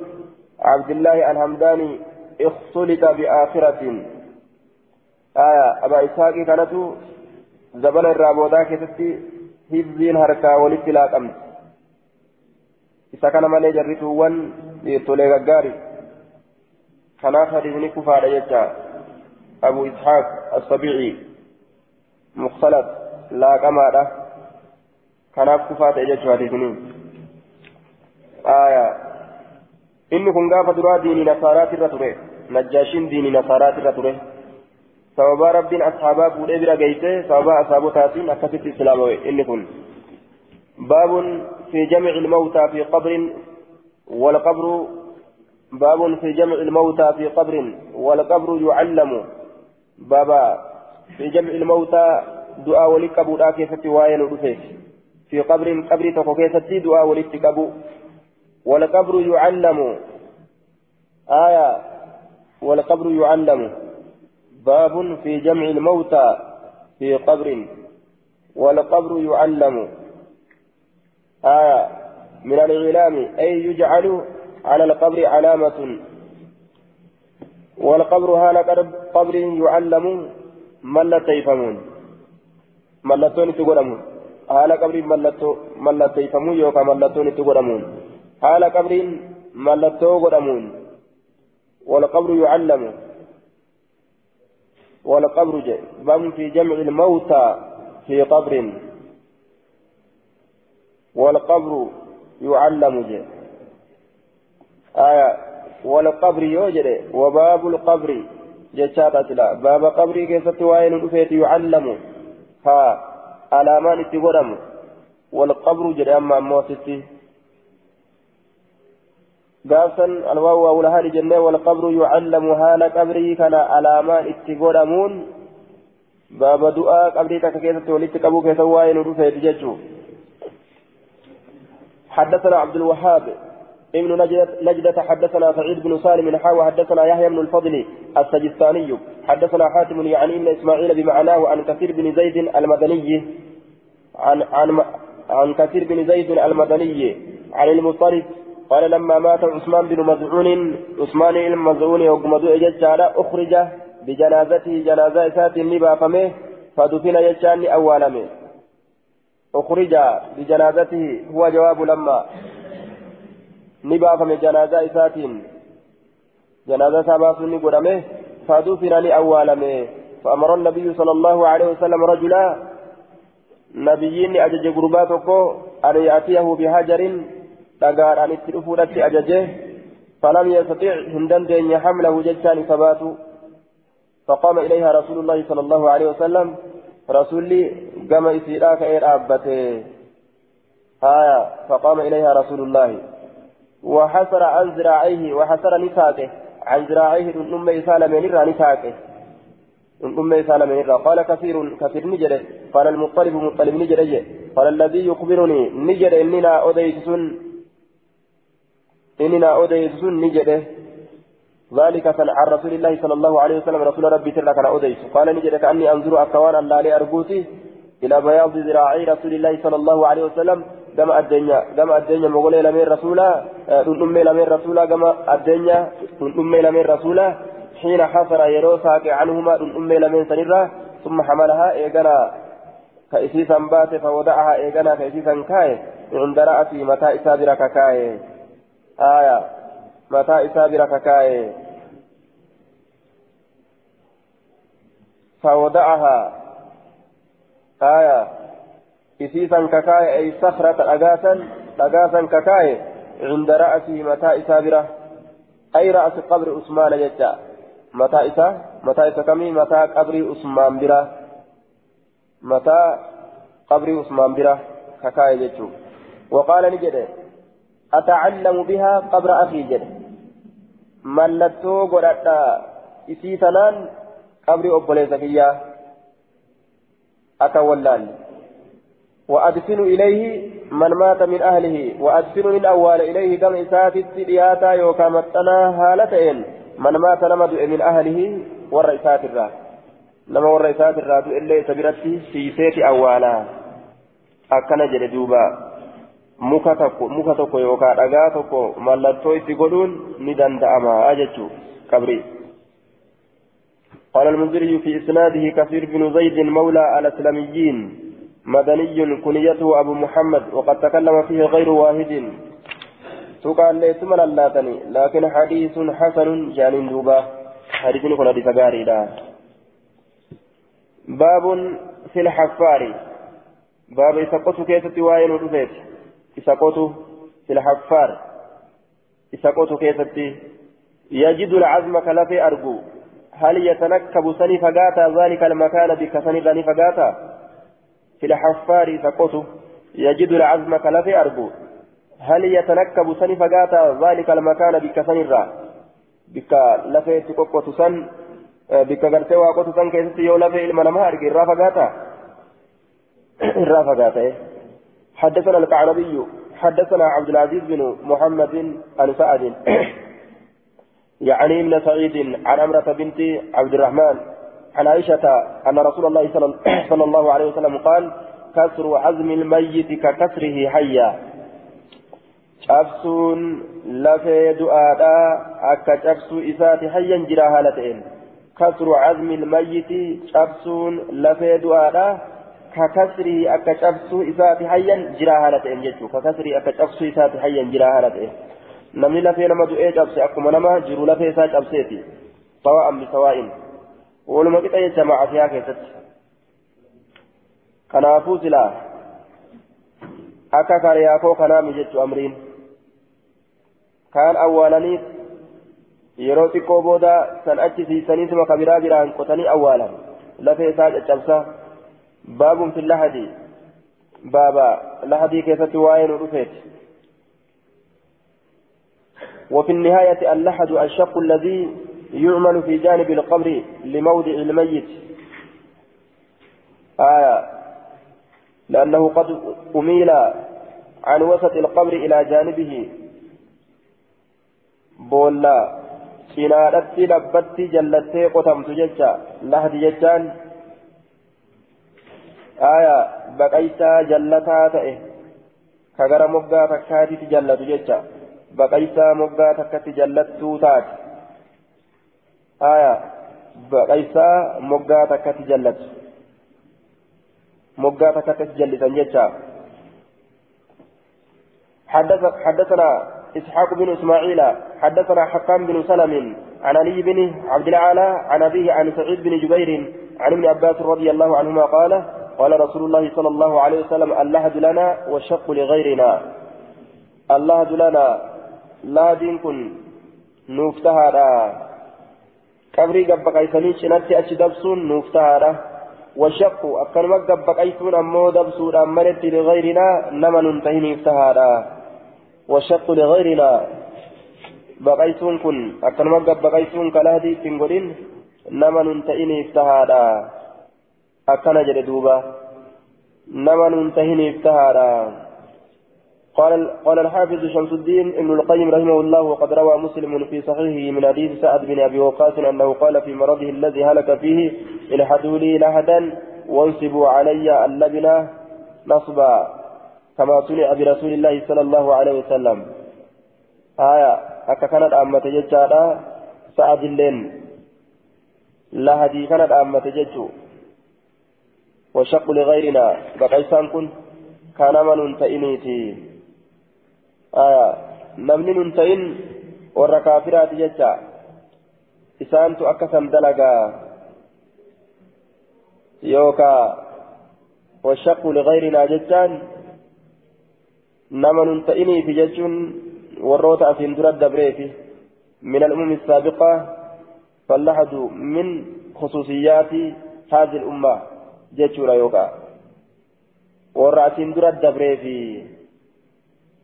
عبد الله الهمداني اختلط بآخرة آية أبا إسحاق كانت زبن الرابودا كتبت هبزين هركا ولتلاك أمس isa kana malee jarrituuwwan dhiirtolee gaggaari kanaaf hadiisni kufaadha jecha abu ishaaq assabici muktalat laaqamaadha kanaaf kufaa ta'e jechuu hadiisni aya inni kun gaafa duraa diinii nasaaraatirra ture najjaashiin diinii nasaaraatirra ture sababaa rabbiin ashaabaa fuudhee bira geeyse sababaa asaabotaatiin akkasitti islaamawe inni kun باب في جمع الموتى في قبر والقبر باب في جمع الموتى في قبر والقبر يعلم. بابا في جمع الموتى دعاء ولكبو لا كيف وين في قبر قبر تكو كيف دعاء ولكبو والقبر يعلم. آية. والقبر يعلم. باب في جمع الموتى في قبر. والقبر يعلم. آية من الإعلام أي يجعل على القبر علامة. والقبر هال قبر يعلم ملة يفهمون ملتون تقدمون. هال قبر ملة يفهمون يوكا ملتون تقدمون. هال قبر ملتو قدمون والقبر يعلم. والقبر بم في جمع الموتى في قبر. والقبر يعلم جي. آية والقبر يوجد. وباب القبر. جتشاتا سلا باب قبري كيف وين رفيت يعلم. ها على اتقدم والقبر جد أما موسسي قاسا الواو أولها لجنة والقبر يعلم هال قبري. كان على اتقدمون باب دعاء قبري كيف كبو كيف وين رفيت حدثنا عبد الوهاب ابن نجدة حدثنا سعيد بن سالم حاوى حدثنا يحيى بن الفضل السجستاني حدثنا حاتم يعني ابن إسماعيل بمعناه عن كثير بن زيد المدني عن عن عن كثير بن زيد المدني عن المطرف قال لما مات عثمان بن مزعون عثمان المزعون وقمدو ججال أخرج بجنازته جنازة سات نبافمه فدفن ججان أولمه أخرج بجنازته هو جواب لما. نبافم جنازة إساتين. جنازة ساباس نقدمه فدفن لأولمه فأمر النبي صلى الله عليه وسلم رجلا نبيين أجج قرباتك أن يأتيه بهجر دقار أن التلفونة أججه. فلم يستطيع هندن دين حمله ججان ثباته فقام إليها رسول الله صلى الله عليه وسلم. رسولي قام إسيراك إير أبته. فقام إليها رسول الله. وحسر عن ذراعيه وحسر نساته عن ذراعيه من أم إسالة من إرى نساته من أم إسالة من إرى. قال كثير كثير نجرة قال المطلب مطلب نجرة قال الذي يخبرني نجرة إننا أديسون إننا أديسون نجرة ذلك عن رسول الله صلى الله عليه وسلم. رسول ربي تلك كان أديس قال نجد كأني أنظر أكوان الله لأرجوتي إلى بياض ذراعي رسول الله صلى الله عليه وسلم. كما الدنيا كما الدنيا مغولي لمن رسولا تنمي لمن رسولا كما الدنيا تنمي لمن رسولا. حين حصر يرو ساك عنهما تنمي لمن سنرة ثم حملها إيقنا كإسيسا بات فوضعها إيقنا كإسيسا كاي. عند رأسي متى إسابرك كاي. آية. Mataa isaa bira kakaa'e. فوضعها آية إسيسا ككاي أي صخرة أجاسا أجاسا ككاي عند رأسه متى إسابرة أي رأس قبر عثمان جدا متى إسا متى إسا كمي متى قبر عثمان برا متى قبر عثمان برا ككاي جدو وقال نجد أتعلم بها قبر أخي جد mallattoo godhadha. Isii sanaan qabri obboleessa kiyyaa akka wallaalle وأدفن إليه من مات من أهله وأدفن من أول إليه كم إساتت دياتا يوكا هالتين من مات نمد من أهله والرئيسات الرا نما والرئيسات الرا إلا سبرتي في سيت أوالا أكنا جلدوبا muka tokko muka tokko yookaan dhagaa tokko mallattoo itti godhuun ni danda'ama qabri. قال المنذري في إسناده كثير بن زيد مولى الأسلميين مدني كنيته أبو محمد وقد تكلم فيه غير واحد تقال ليس من اللاتني لكن حديث حسن جان دوبا حديث كن حديث باب في الحفار باب سقط كيسة وائل ودفيت isa qotu filhaffaar isa qotu keessatti yajidu alcazma argu هل يتنكب سني فقاتا ذلك المكان بكسني ذني فقاتا في الحفار سقطه يجد العزم كلفي أرجو هل يتنكب سني فقاتا ذلك المكان بكسني الرا بك لفي تكوكو سن بك غرتي واقوت سن كيستي يو لفي المنما أرجي الرا فقاتا الرا فقاتا حدثنا الكعنبي حدثنا عبد العزيز بن محمد عن سعد. يعني ابن سعيد عن أمرة بنت عبد الرحمن عن عائشة أن رسول الله صلى الله عليه وسلم قال كسر عزم الميت ككسره حيا. cabsuun lafee du'aadhaa akka cabsuu isaati hayyan jira haala ta'een kasru cazmi ilmayyiti cabsuun akka cabsuu isaati hayyan jira haala ta'een jechuu ka kasrii akka cabsuu isaati hayyan jira haala ta'een namni lafee nama du'ee cabse akkuma nama jiru lafee isaa cabseeti sawa'an bisawaa'in waluma qixa jecha macafiyaa keessatti kanaafuu silaa akka kariyaakoo kanaami jechu amriin kaan awwaalaniif yeroo xiqqoo booda san achi siisaniituma kabiraa biraan qotanii awwaalan lafee isaa caccabsa fi lahadi baaba lahadii keessatti waa'ee nu dhufeeti وفي النهاية اللحد الشق الذي يعمل في جانب القبر لموضع الميت آية لأنه قد أميل عن وسط القبر إلى جانبه boolla cinaadhatti labbatti jallattee qotamtu jecha lahdi jechaan baqaysaa jallataa ta'e ka gara moggaa takkaatitti jallatu jecha baqaysaa moggaa takkatti jallattuu taate aya baqaysaa moggaa takkatti jallatu moggaa takkatti jallisan jecha حدثنا إسحاق بن إسماعيل حدثنا حكام بن سلم عن علي بن عبد الأعلى عن أبيه عن سعيد بن جبير عن ابن عباس رضي الله عنهما قال قال رسول الله صلى الله عليه وسلم اللهد لنا والشق لغيرنا. اللهد لنا لا دينكن نفتهارا كبري قبق بقيسني شنتي أتش دبسون نفتهارا والشق أكن قبق أيسون أمو دبسون أمنت لغيرنا نمن انتهي نفتهارا والشق لغيرنا بقيتون كن أكنما بقيتون كالهدي تنقلين نما ننتهيني افتهادا أكنا جلدوبا نما ننتهيني افتهادا قال قال الحافظ شمس الدين ابن القيم رحمه الله وقد روى مسلم في صحيحه من حديث سعد بن ابي وقاص انه قال في مرضه الذي هلك فيه الحدوا لي لهدا وانصبوا علي اللبنه نصبا كما صنع برسول الله صلى الله عليه وسلم آية أكا كانت أمة ججارة سعد اللين لا هدي كانت أمة ججو وشق لغيرنا. بقيسان كن كان من تئنيتي آية. نمني ننتئن والركافرات ججا. إسانت أكثم دلقا. يوكا. والشق لغيرنا ججان. nama nun ta'iniifi jechuun warroota asiin dura dabreefi من الأمم السابقة. فاللحد من خصوصيات هذه الأمة. جتشورا يوكا ورأسين درت دبريفي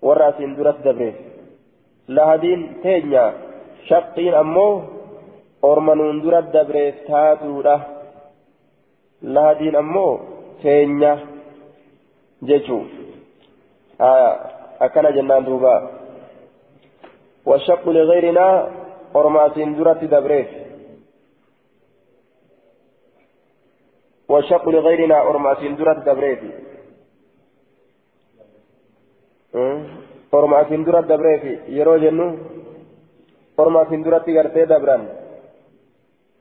ورأسين درت دبريف لهدين تينيا شقين أمو أورمنون درت دبريف تاتورا لهدين أمو تينيا جتشو آية أكن جنان دوبا والشق لغيرنا أرماسين درة دبريف والشق لغيرنا أرماسين درة دبريف أرماسين درة دبريف يرو جنو أرماسين درة غرتي دبران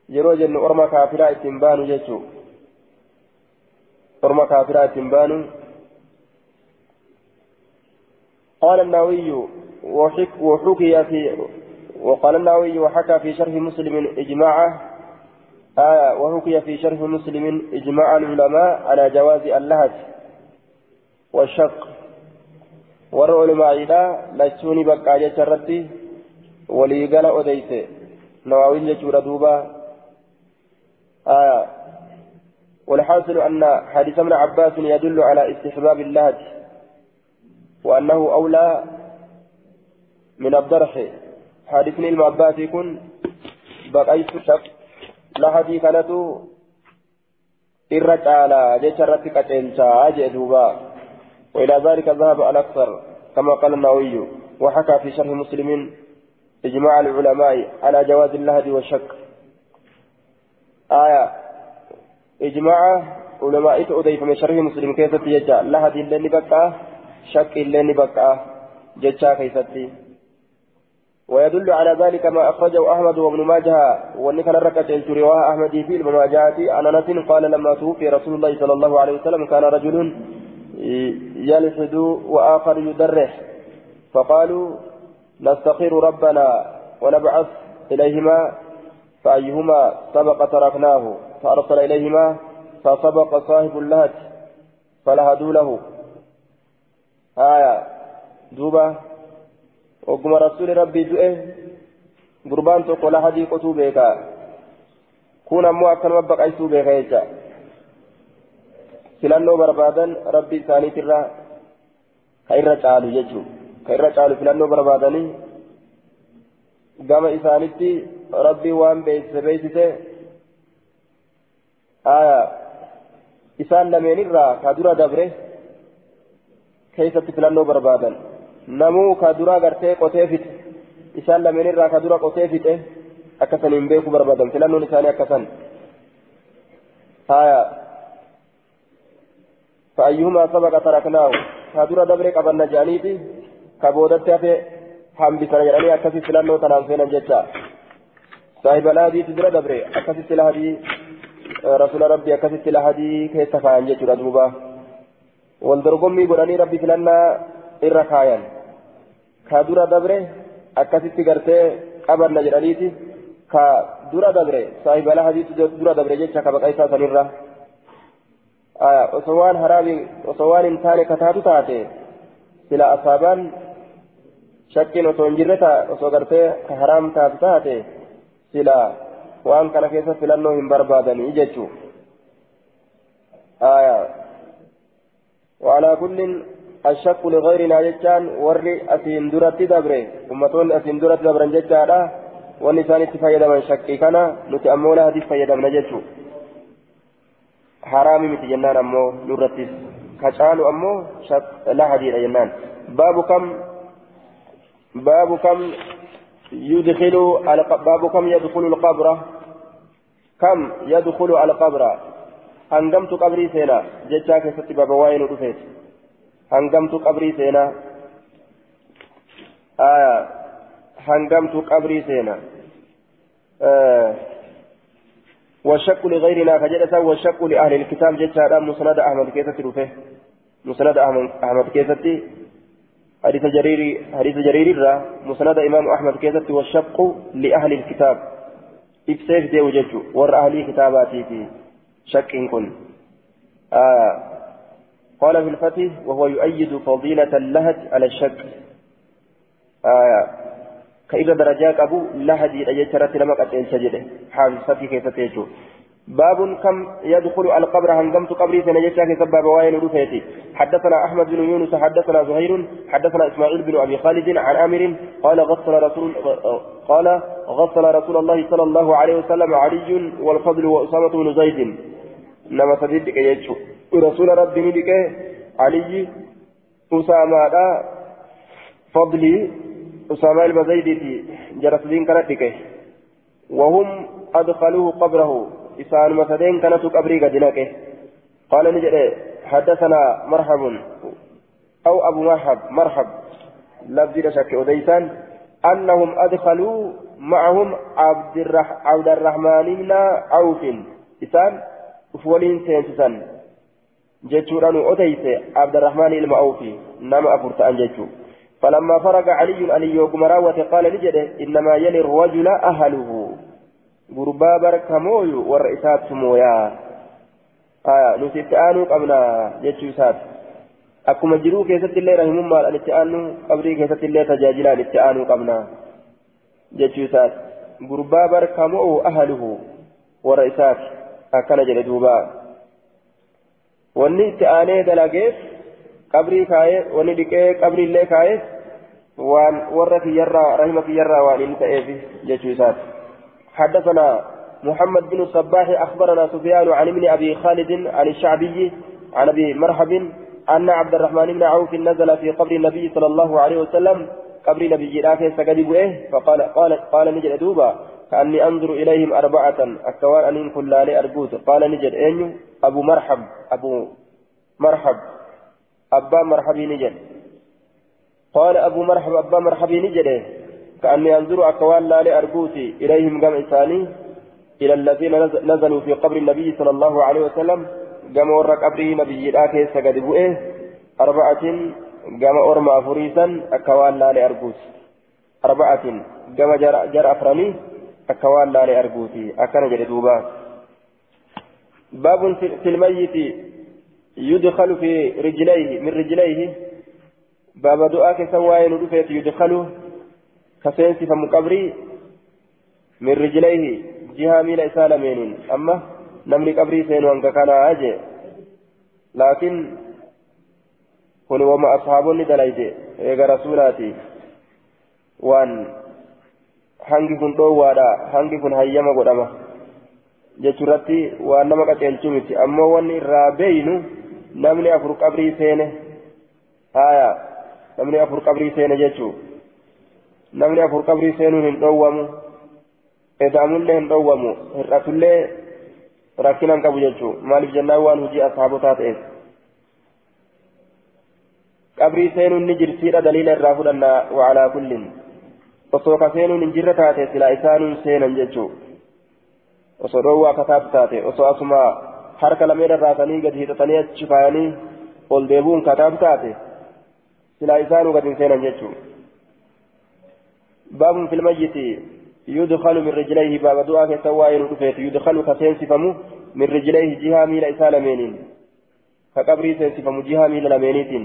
يرو جنو أرما كافرة إتنبانو جيتشو. أرما كافرة إتنبانو. قال النووي وحكي في وقال النووي وحكى في شرح مسلم إجماعه آية وحكي في شرح مسلم إجماع العلماء على جواز اللهج والشق. المعيدة لجوني بقى جرتي ولي قال أديت. نواوي لجور دوبا. آية والحاصل أن حديث ابن عباس يدل على استحباب اللهج وأنه أولى من الضرح حادثني المعبات يكون بقيت لحدي كانت إرت على جشرت كتنشا جدوبا وإلى ذلك ذهب الأكثر كما قال النووي. وحكى في شرح مسلم إجماع العلماء على جواز اللهد والشك. آية. إجماع علماء أضيف من شرح مسلم كيف يجا لا هدي اللي بقى شك اللي بقى ججا كيفتي ويدل على ذلك ما أخرجه أحمد وابن ماجه وأن كان ركعت رواه أحمد في المواجهة عن أنس قال لما توفي رسول الله صلى الله عليه وسلم كان رجل يلحد وآخر يدرح فقالوا نستخير ربنا ونبعث إليهما فأيهما سبق تركناه؟ فأرسل إليهما فسبق صاحب اللهج فلهدوا له. آية. دوبة. رسول ربي دؤه قربان تقول هدي قطو بيكا كون أمو أكن مبق أيسو بيكا يجا filannoo barbaadan rabbi isaaniitirraa ka irra caalu jechuun ka irra caalu filannoo barbaadanii gama isaanitti rabbi waan beeksise beeksise isaan lameenirraa ka dura dabre keessatti filannoo barbaadan namuu ka dura gartee qotee fixe isaan lameenirraa ka dura qotee fixe akkasaniin beekuu barbaadan filannoon isaanii akkasan فأيهما سبق تركناه كدر دبر قبلنا جانيتي كبودت هفه هم بسنا جراني أكسي سلانو تنانسينا جتا صاحب الهدي تدر دبر أكسي سلهدي رسول ربي أكسي سلهدي كيف تفاين جتا دوبا والدرقمي قراني ربي سلنا إرخايا كدر دبر أكسي تغرتي قبلنا جرانيتي كدر دبر صاحب الهدي تدر دبر جتا كبقايسا سنرة osoo waan haraami osoo waan hin taane kataatu taate sila asaabaan shakkiin osoo hin jirre osoo gartee ka haraam taatu taate sila waan kana keessa filannoo hin barbaadanii jechuu آية وعلى كل الشك لغيرنا جتان وري أسين درت دبره أمتون أسين درت دبرا جتانا والنسان اتفايدا من شكي كان نتأمولا هدف فايدا من جتو. حرامي متي جنان أمو نورتيس كشالو أمو شك لا حديث جنان. باب كم باب كم يدخل باب كم يدخل القبر؟ كم يدخل على القبر؟ هنجمت قبري سينا جتشا كيست بابا وين ودفيت قبري سينا. آية. هنجمت قبري سينا. آه. والشك لغيرنا كجلسا والشك لأهل الكتاب جتشا مسند أحمد كيسة رفه. مسند أحمد كيسة حديث جرير حديث جرير الرا مسند إمام أحمد كيسة والشق لأهل الكتاب. إبسيف دي وججو. ور أهل كتاباتي في شك كن. آه قال في الفتح وهو يؤيد فضيلة اللهج على الشك. آه كإذا درجات أبو لهدي أجترت لما قد انسجده حافظ فتي كيف تيجو. باب كم يدخل القبر هنقمت قبري سنجتا في سبب وائل رفيتي. حدثنا أحمد بن يونس حدثنا زهير حدثنا إسماعيل بن أبي خالد عن آمر قال غسل رسول قال غسل رسول الله صلى الله عليه وسلم علي والفضل وأسامة بن زيد. نما صديق يجو رسول ربي ندك علي أسامة فضلي أسامة المزيدي جرسدين كانت لكي وهم أدخلوه قبره إسان مسدين كانت قبري قدناك قال نجد حدثنا مرحب أو أبو مرحب مرحب لفظ شك أديسان أنهم أدخلوا معهم عبد, الرح عبد الرحمن بن عوف إسان أفولين سينسسان جتشوران أديس عبد الرحمن المعوفي نما أفرت أن جتشو فلما فرغ علي علي وقمراوة قال نجده إنما يلي الرجل أهله غربا بركموي والرئيسات سمويا آية نسيت آنو قبنا جتشوسات أكما جرو كيست الله رحمه مال الاتآنو قبري كيست الله تجاجلا الاتآنو قبنا جتشوسات غربا بركمو أهله والرئيسات أكنا جلدوبا wanni itti aanee dalageef qabrii kaayee wanni dhiqee qabriillee kaayee waan warra kiyyarraa rahima kiyyarraa waan inni ta'eef jechuu isaati. حدثنا محمد بن الصباح أخبرنا سفيان عن ابن أبي خالد عن الشعبي عن أبي مرحب أن عبد الرحمن بن عوف نزل في قبر النبي صلى الله عليه وسلم قبر نبي جلاك سجد إيه فقال قال قال نجد دوبا كأني أنظر إليهم أربعة أكوان أنين كلالي أرجوت. قال نجد أين أبو مرحب أبو مرحب أبا مرحبي نجد. قال أبو مرحب أبا مرحبي نجد. كأني أنظر أكوان لالي أرجوتي إليهم جمع ثاني إلى الذين نزلوا في قبر النبي صلى الله عليه وسلم. جمع قبره نبي الآكي سجد بؤه أربعة جمع أرمى فريسا أكوان لالي أرجوت. أربعة جمع جر, جر أفراني. أكوان لالي أرجوتي أكن جلدوبا باب في الميت يدخل في رجليه من رجليه باب دعاء سواء ندفت يدخل كسينس فمقبري من رجليه جهة ميل إسالمين أما نمني قبري سين وانك كان أجي لكن كن وما أصحابني دلائجي إيغا رسولاتي وان hangi kun dhoowwaadha hangi kun hayyama godhama jechuurratti waan nama qaceelchu miti ammoo wanni irraa beeynu namni afur qabrii seene haya namni afur qabrii seene jechuu namni afur qabrii seenuun hin dhoowwamu eda'amullee hin dhoowwamu hir'atullee rakkina hin qabu jechuu maaliif jennaan waan hojii ashaabotaa ta'eef qabrii seenuun ni jirsiidha daliila irraa fudhanna wacalaa kullin osoo ka seenuun hin jirre taate silaa isaanuun seenan jechuu osoo dhoowwaa kataatu taate osoo asuma harka lameen irraasanii gadi hidhatanii achi kaayanii ol deebuun kataatu taate silaa isaanuu gadi hin seenan jechuu باب في الميت يدخل من رجليه باب دعاء كسوائل رفيت يدخل كسين سفمو من رجليه جهة ميل إسالمين كقبري سيسفمو جهة ميل لمينيتين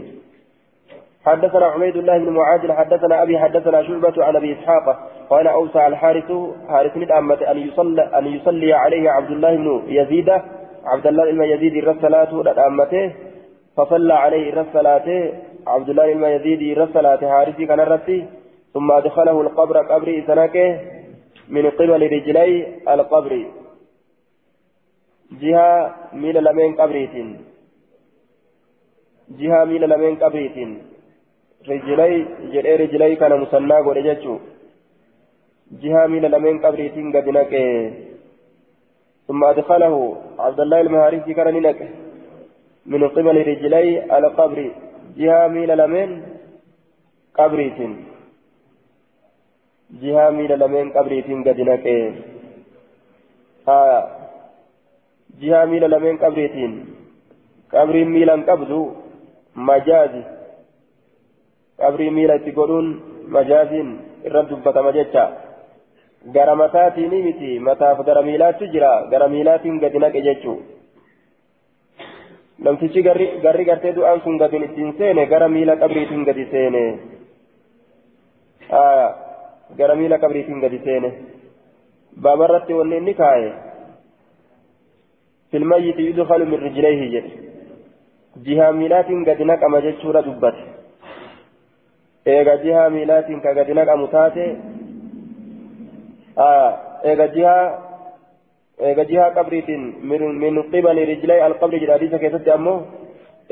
حدثنا عبيد الله بن معاذ حدثنا أبي حدثنا شعبة عن أبي إسحاق قال أوسع الحارث حارث الأمة أن يصلي أن يصلي عليه عبد الله بن يزيد عبد الله بن يزيد الرسلاته لأمته فصلى عليه الرسلاته عبد الله بن يزيد الرسلاته حارثي كان الرسي ثم أدخله القبر قبر سنكه من قبل رجلي القبر. جهة ميل لمن قبريتين. جهة ميل لمن قبريتين. رجلي جري رجلي كان مسنى قد جتشو جهة من لمن قبريتين قد نكه ثم أدخله عبد الله المهارسي كان نكه من قبل رجلي على قبر جهة من لمن قبريتين جهة من لمن قبريتين قد نكه آه لمن قبريتين قبرين ميلان قبضو مجازي godhuun majaaziin irra dubbatama jecha gara mataatiin miti mataaf gara miilaatti jira gara miilaatiin gadi naqe jechuu namtichi garri gartee du'aan sun gadin ittiin seene gara miila qabriitiin gadi seene gara miila qabriitiin gadi seene baabarratti wanni inni kaaye filmayyiti yudkalu min rijlayhi jedhe jihaa miilaatiin gadi naqama jechuudha dubbate eega jihaa miilaatiin ka gadi naqamu taate eega jihaa eega jihaa qabriitiin min qibali rijlay alqabri jedha hadiisa keessatti ammoo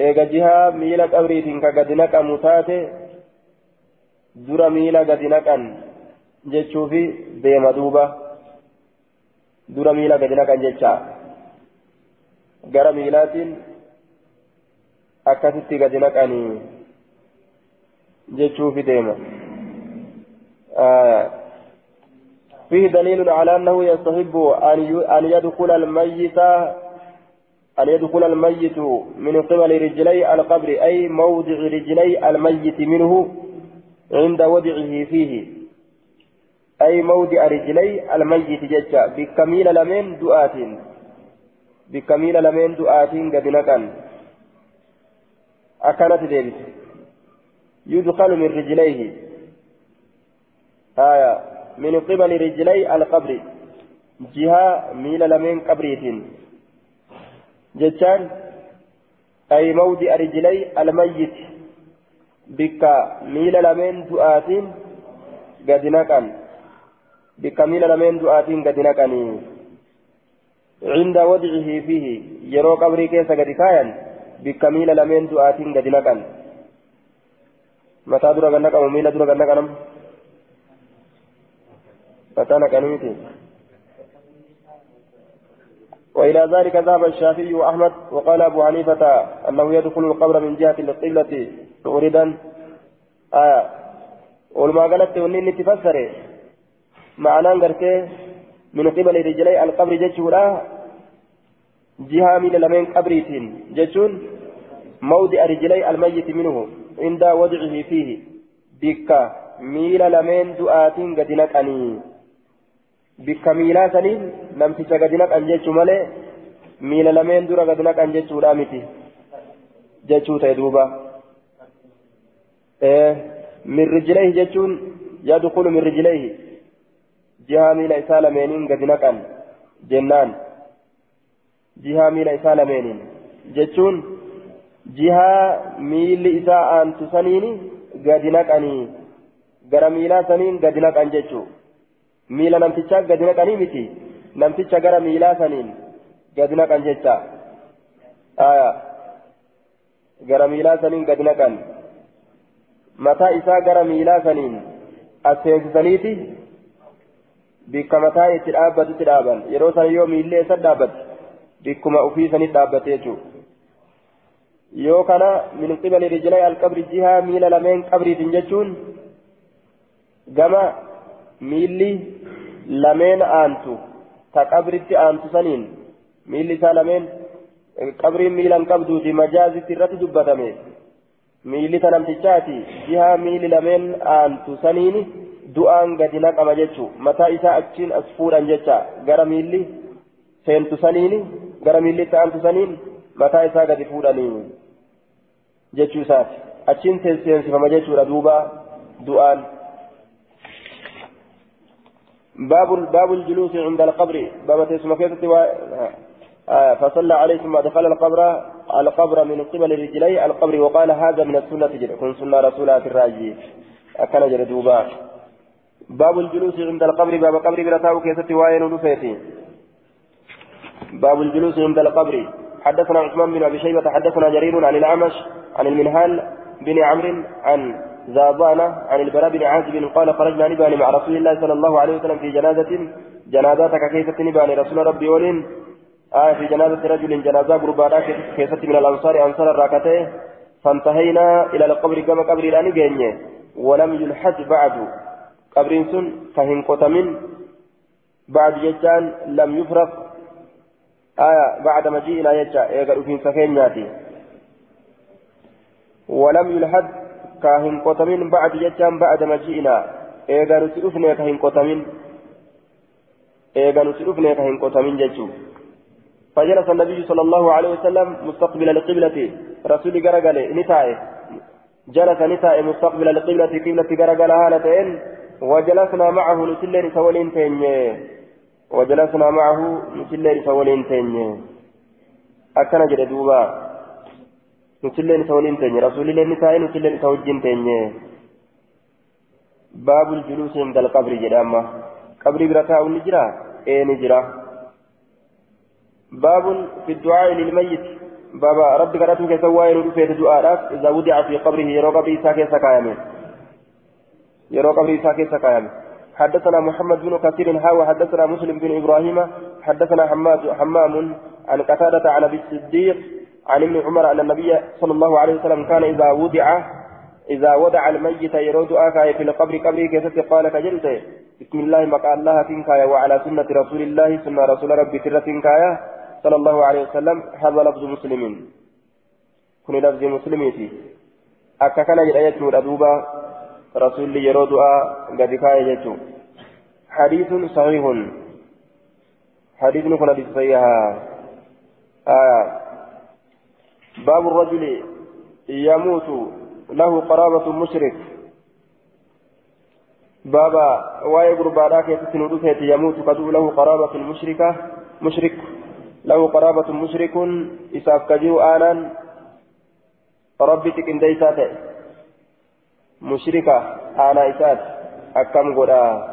eega jihaa miila qabriitiin ka gadi naqamu taate dura miila gadi naqan jechuufi deema duuba dura miila gadi naqan jecha gara miilaatiin akkasitti gadi naqanii جتشوف ديما. آه. فيه دليل على أنه يستحب أن يدخل الميت أن يدخل الميت من قبل رجلي القبر أي موضع رجلي الميت منه عند وضعه فيه. أي موضع رجلي الميت ججا بكميل لمن دعات بكميل لمن دعات قد نكن أكلت ديبس يدخل من رجليه. آية. من قبل رجلي القبر. جهة ميل لمن قبريت. جتان. أي موضع رجلي الميت. بك ميل لمن دعات قد نكن بك ميل لمن دعات قد نكن عند وضعه فيه. يرو قبري كيس قد كاين بك ميل لمن دعات قد نكن mataa dura ganna qabu miila dura ganna qanam mataa naqanii وإلى ذلك ذهب الشافعي وأحمد وقال أبو حنيفة أنه يدخل القبر من جهة القبلة موردا آية ولما قالت ونين تفسر معناه قرتي من قبل رجلي القبر جتشورا جهة من لمن قبريتين جتشون موضع رجلي الميت منه عند وضعه فيه بك ميل لمن دعاتين قد نقني bikka miilaa saniin namticha gadi naqan jechuu malee miila lameen dura gadi naqan jechuudha miti jechuu ta'e duuba min rijleehi jechuun yadkulu min rijleehi jihaa miila isaa lameeniin gadi naqan jennaan jihaa miila isaa lameeniin jechuun jihaa miilli isaa aantu saniin gadi naqanii gara miilaa saniin gadi naqan jechuudha. miila namtichaa gadi naqanii miti namticha gara miilaa saniin gadi naqan jecha gara miilaa saniin gadi naqan mataa isaa gara miilaa saniin as seensisaniiti bikka mataa itti dhaabbatutti dhaaban yeroo san yoo miillee isa dhaabbate bikkuma ofii sanitti dhaabbate jechuudha yoo kana min qibali rijlay alqabri jihaa miila lameen qabriitiin jechuun gama miilli lameen aantu ta qabritti aantu saniin miilli isaa lameen qabriin miilan qabduuti majaazitti irratti dubbatame miilli ta namtichaati jihaa miilli lameen aantu saniin du'aan gadi naqama jechu mataa isaa achiin as fuudhan jecha gara miilli seentu saniin gara miilli itti aantu saniin mataa isaa gadi fuudhanii jechuu achiin seensifama jechuudha duuba du'aan. باب الجلوس عند القبر باب تسمى كيف فصلى عليه ثم دخل القبر القبر من قبل رجلي القبر وقال هذا من السنة جل كن سنة رسولات الراجي أكن جلدوبا باب الجلوس عند القبر باب قبر برتاو كيف وين باب الجلوس عند القبر حدثنا عثمان بن أبي شيبة حدثنا جرير عن الأعمش عن المنهال بن عمرو عن زابانا عن البراء بن عازب قال خرجنا نباني مع رسول الله صلى الله عليه وسلم في جنازة جنازتك كيف نباني. رسول ربي ولين آه في جنازة رجل جنازة قربانا كيف من الأنصار أنصار الراكتين فانتهينا إلى القبر كما قبر الآن جيني ولم يلحد بعد قبر سن فهن قتمن. بعد جتان لم يفرق. آية بعد مجيئنا يجا يقرأ في سكين ولم يلحد كاهن قتمين بعد جتان بعد مجيئنا. إيغا نسلفنا كاهن قتمين إيغا نسلفنا كاهن قتمين جتو فجلس النبي صلى الله عليه وسلم مستقبل القبلة. رسول قرقل نتائه جلس نتائه مستقبل القبلة قبلة قرقل هالتين وجلسنا معه نسلين سولين تيني وجلسنا معه نسلين سولين تيني أكنا جد دوبا nutilleen isa waliin teenye rasuulilleen ni taa'e nutilleen isa wajjin teenye baabul juluusi inda alqabri jedhe amma qabrii bira taa'u ni jira ee ni jira baabun fi du'aa'i lilmayyit baaba rabbi kadhatu keessa waa'ee nu dhufeete du'aadhaaf iza wudica fi qabrihi yeroo حدثنا محمد بن كثير هاوى حدثنا مسلم بن إبراهيم حدثنا حماد حمام عن قتادة عن أبي الصديق عن ابن عمر أن النبي صلى الله عليه وسلم كان إذا وضع إذا وضع الميت يرود آكاية في القبر قبره كيست قال كجلت بسم الله مقال الله تنكايا وعلى سنة رسول الله سنة رسول ربي ترى تنكايا صلى الله عليه وسلم هذا لفظ مسلمين كن لفظ مسلميتي أكا كان جرأيت أدوبا رسول يرود قد كايا حديث صحيح. حديث نكون حديث صحيح. آه باب الرجل يموت له قرابة مشرك. بابا واي غربانا كيف سنودك يموت قد له قرابة مشركة. مشرك. له قرابة مشرك. إساف كجيو آنا ربي تكن ديسات مشركة آنا إسات أكم غدا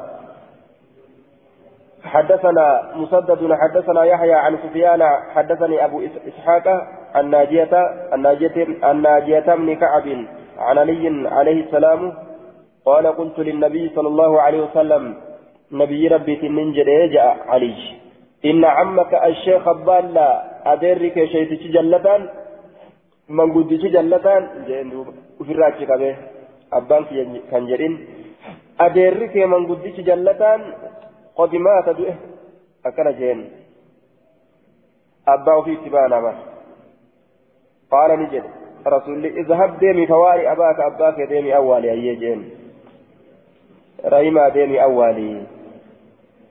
حدثنا مسدد حدثنا يحيى عن سفيان حدثني أبو إسحاق الناجية الناجية الناجية بن كعب عن علي عليه السلام قال قلت للنبي صلى الله عليه وسلم نبي ربي تنجد جاء علي. إن عمك الشيخ أبالا أدرك شيتك جلتان من قدتك جلتان دوبا وفي الراجل أبان كان جرين أدرك من قدتك جلتان قد مات دوئه أكل جين أباه في تبانا ما قال نجد رسول اذهب ديمي فواري أباك أباك ديمي أولي أي جين رحمة ديمي أولي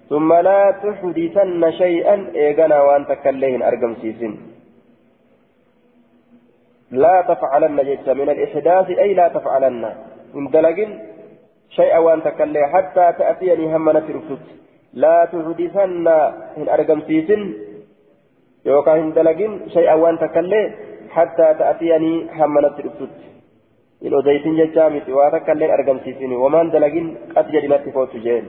ثم لا تحدثن شيئا إيغانا وأن تكلين أرقم سيسن لا تفعلن جيتش من الإحداث أي لا تفعلن إن دلقن شيئا وأن تكلي حتى تأتيني همنا ترفت لا تحدثن إن أرقم سيسن. يوكا إن دلقن شيئا وأن تكلي حتى تأتيني همنا ترفت إن أديتن ججامت وأتكلين أرقم سيسن. ومن دلقن قد جدنا تفوت جين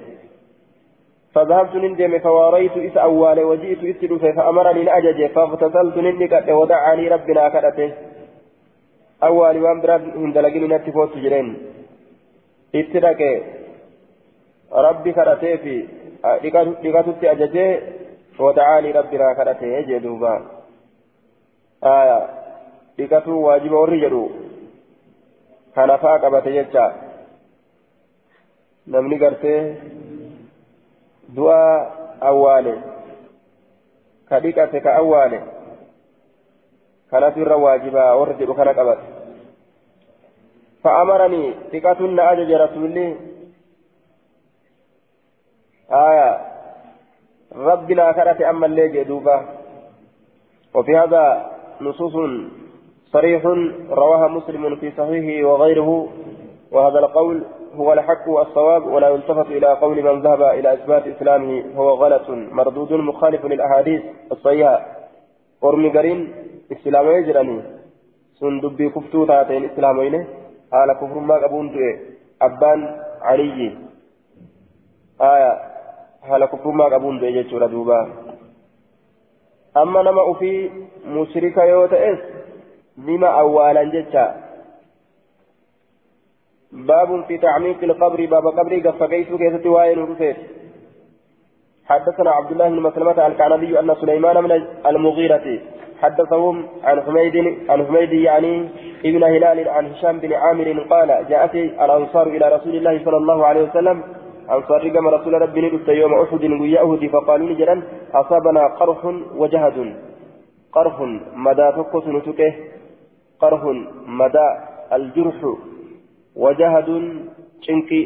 فذهبت نندم فواريت إس أول وجئت إسلوف فأمرني الأجج فاغتسلت نندك ودعاني ربنا كرته أول وان براد هندلقين نتفوت جرين اتدك ربي كرته في لقاتت أججي ودعاني ربنا كرته جدوبا آية لقاتو واجب ورجلو كان فاقبت يجا نمني قرته du'a awwaale ka dhiqate ka awwaale. Irra waajibaa warra jedhu kana qabate. فأمرني ثقة أجج رسولي آية ربنا كرت أما اللي دوبا وفي هذا نصوص صريح رواها مسلم في صحيحه وغيره وهذا القول هو الحق والصواب ولا يلتفت إلى قول من ذهب إلى إثبات إسلامه هو غلط مردود مخالف للأحاديث الصحيحة قرم قرين إسلام يجرني سندبي كفتو تاتين إسلامين على كفر ما قبون أبان علي آية على كفر ما قبون جيتشورا دوبا أما نما في مشرك يوتئس بما أولا جيتشا باب في تعميق القبر باب قبري قف كيف كيف وائل رفيت حدثنا عبد الله بن مسلمة الكعنبي أن سليمان من المغيرة حدثهم عن حميد عن حميد يعني ابن هلال عن هشام بن عامر قال جاءت الأنصار إلى رسول الله صلى الله عليه وسلم. أنصار كما رسول ربي ندفت يوم أحد ويا أهد فقالوا لجلا أصابنا قرح وجهد. قرح مدى تقص نتكه قرح مدى الجرح وجهد. شنكي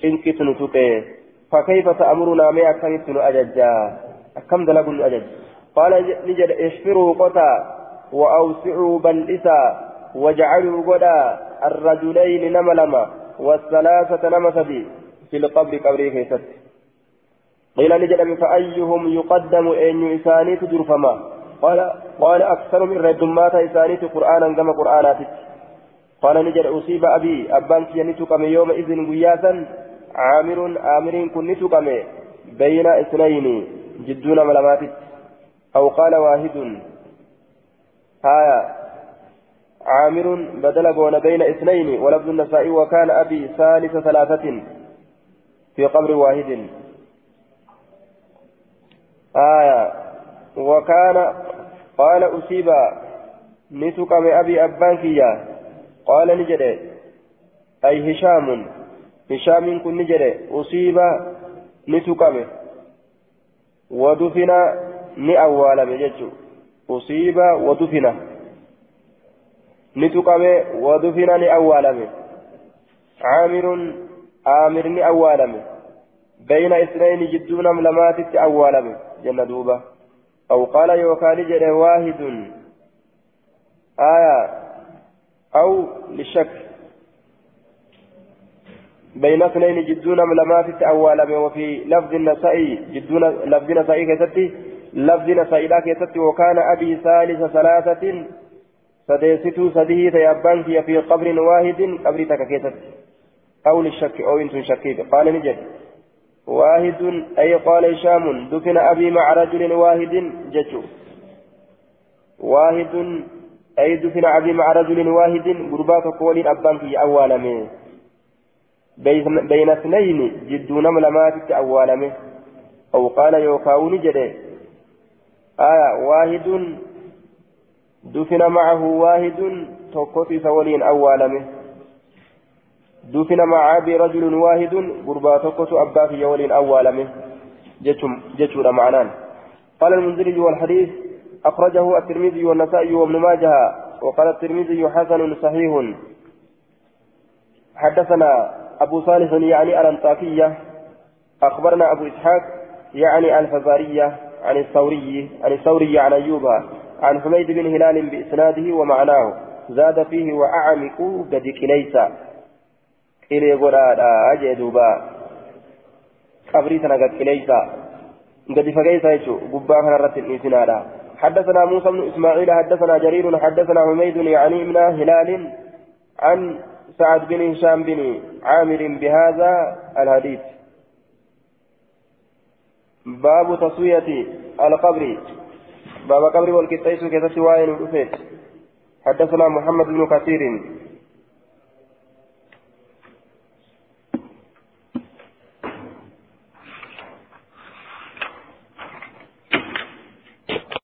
شنكي تنتقي فكيف تأمرنا ما أكملت أججا أكم دلقوا أجج قال نجد اشفروا قطا وأوسعوا بلئسا واجعلوا قدا الرجلين نملما والثلاثة نمسدي في القبر قبري كيست قيل نجد فأيهم يقدم أن إساني تجرفما قال قال أكثر من ردمات إساني قرآنا كما قرآناتك. قال نجد أصيب أبي أبان كي نتقم يومئذ قياسا عامر آمر كن نتقم بين اثنين جدون ملامات أو قال واحد آية عامر بدل بون بين اثنين ولفظ النساء وكان أبي ثالث ثلاثة في قبر واحد. آية وكان قال أصيب نتقم أبي أبان كيا قال نجري أي هشام. هشام كن نجري أصيب نتقم ودفن نأوال بجج أصيب ودفن نتقم ودفن نأوال عامر آمر نأوال بين اثنين جدون ملمات أوال جنة دوبة أو قال يوكان جري واحد آية أو للشك بين اثنين جدون ملمات أول وفي لفظ النسائي جدون لفظ النسائي كتبت لفظ النسائي لا وكان أبي ثالث ثلاثة سديستو سديه تيابان في قبر واحد قبر تككيتت أو للشك أو إنت شكيت قال نجد. واحد أي قال هشام دفن أبي مع رجل واحد جتو واحد أي دفن أبي مع رجل واحد قربات قول أبان في أوالمه بين اثنين جدون ملمات أوالمه. أو قال يوكاون جده آية واحد دفن معه واحد توقف سولين أولمه دفن مع أبي رجل واحد قربا توقف أبا في يولين أولمه جتشور معنان. قال المنذري والحديث أخرجه الترمذي والنسائي وابن ماجه وقال الترمذي حسن صحيح. حدثنا أبو صالح يعني الأنطاكية أخبرنا أبو إسحاق يعني الفزارية عن الثوري عن الثوري عن أيوب عن حميد بن هلال بإسناده ومعناه زاد فيه وأعمق قد كليسا إلي قراءة أجدوبا قبري سنة قد كليسا قد فقيسا يجو قبا كان رت حدثنا موسى بن إسماعيل حدثنا جرير حدثنا حميد يعني من هلال عن سعد بن هشام بن عامر بهذا الحديث. باب تسوية القبر. باب قبر والكتايس كتاس وائل حدثنا محمد بن كثير.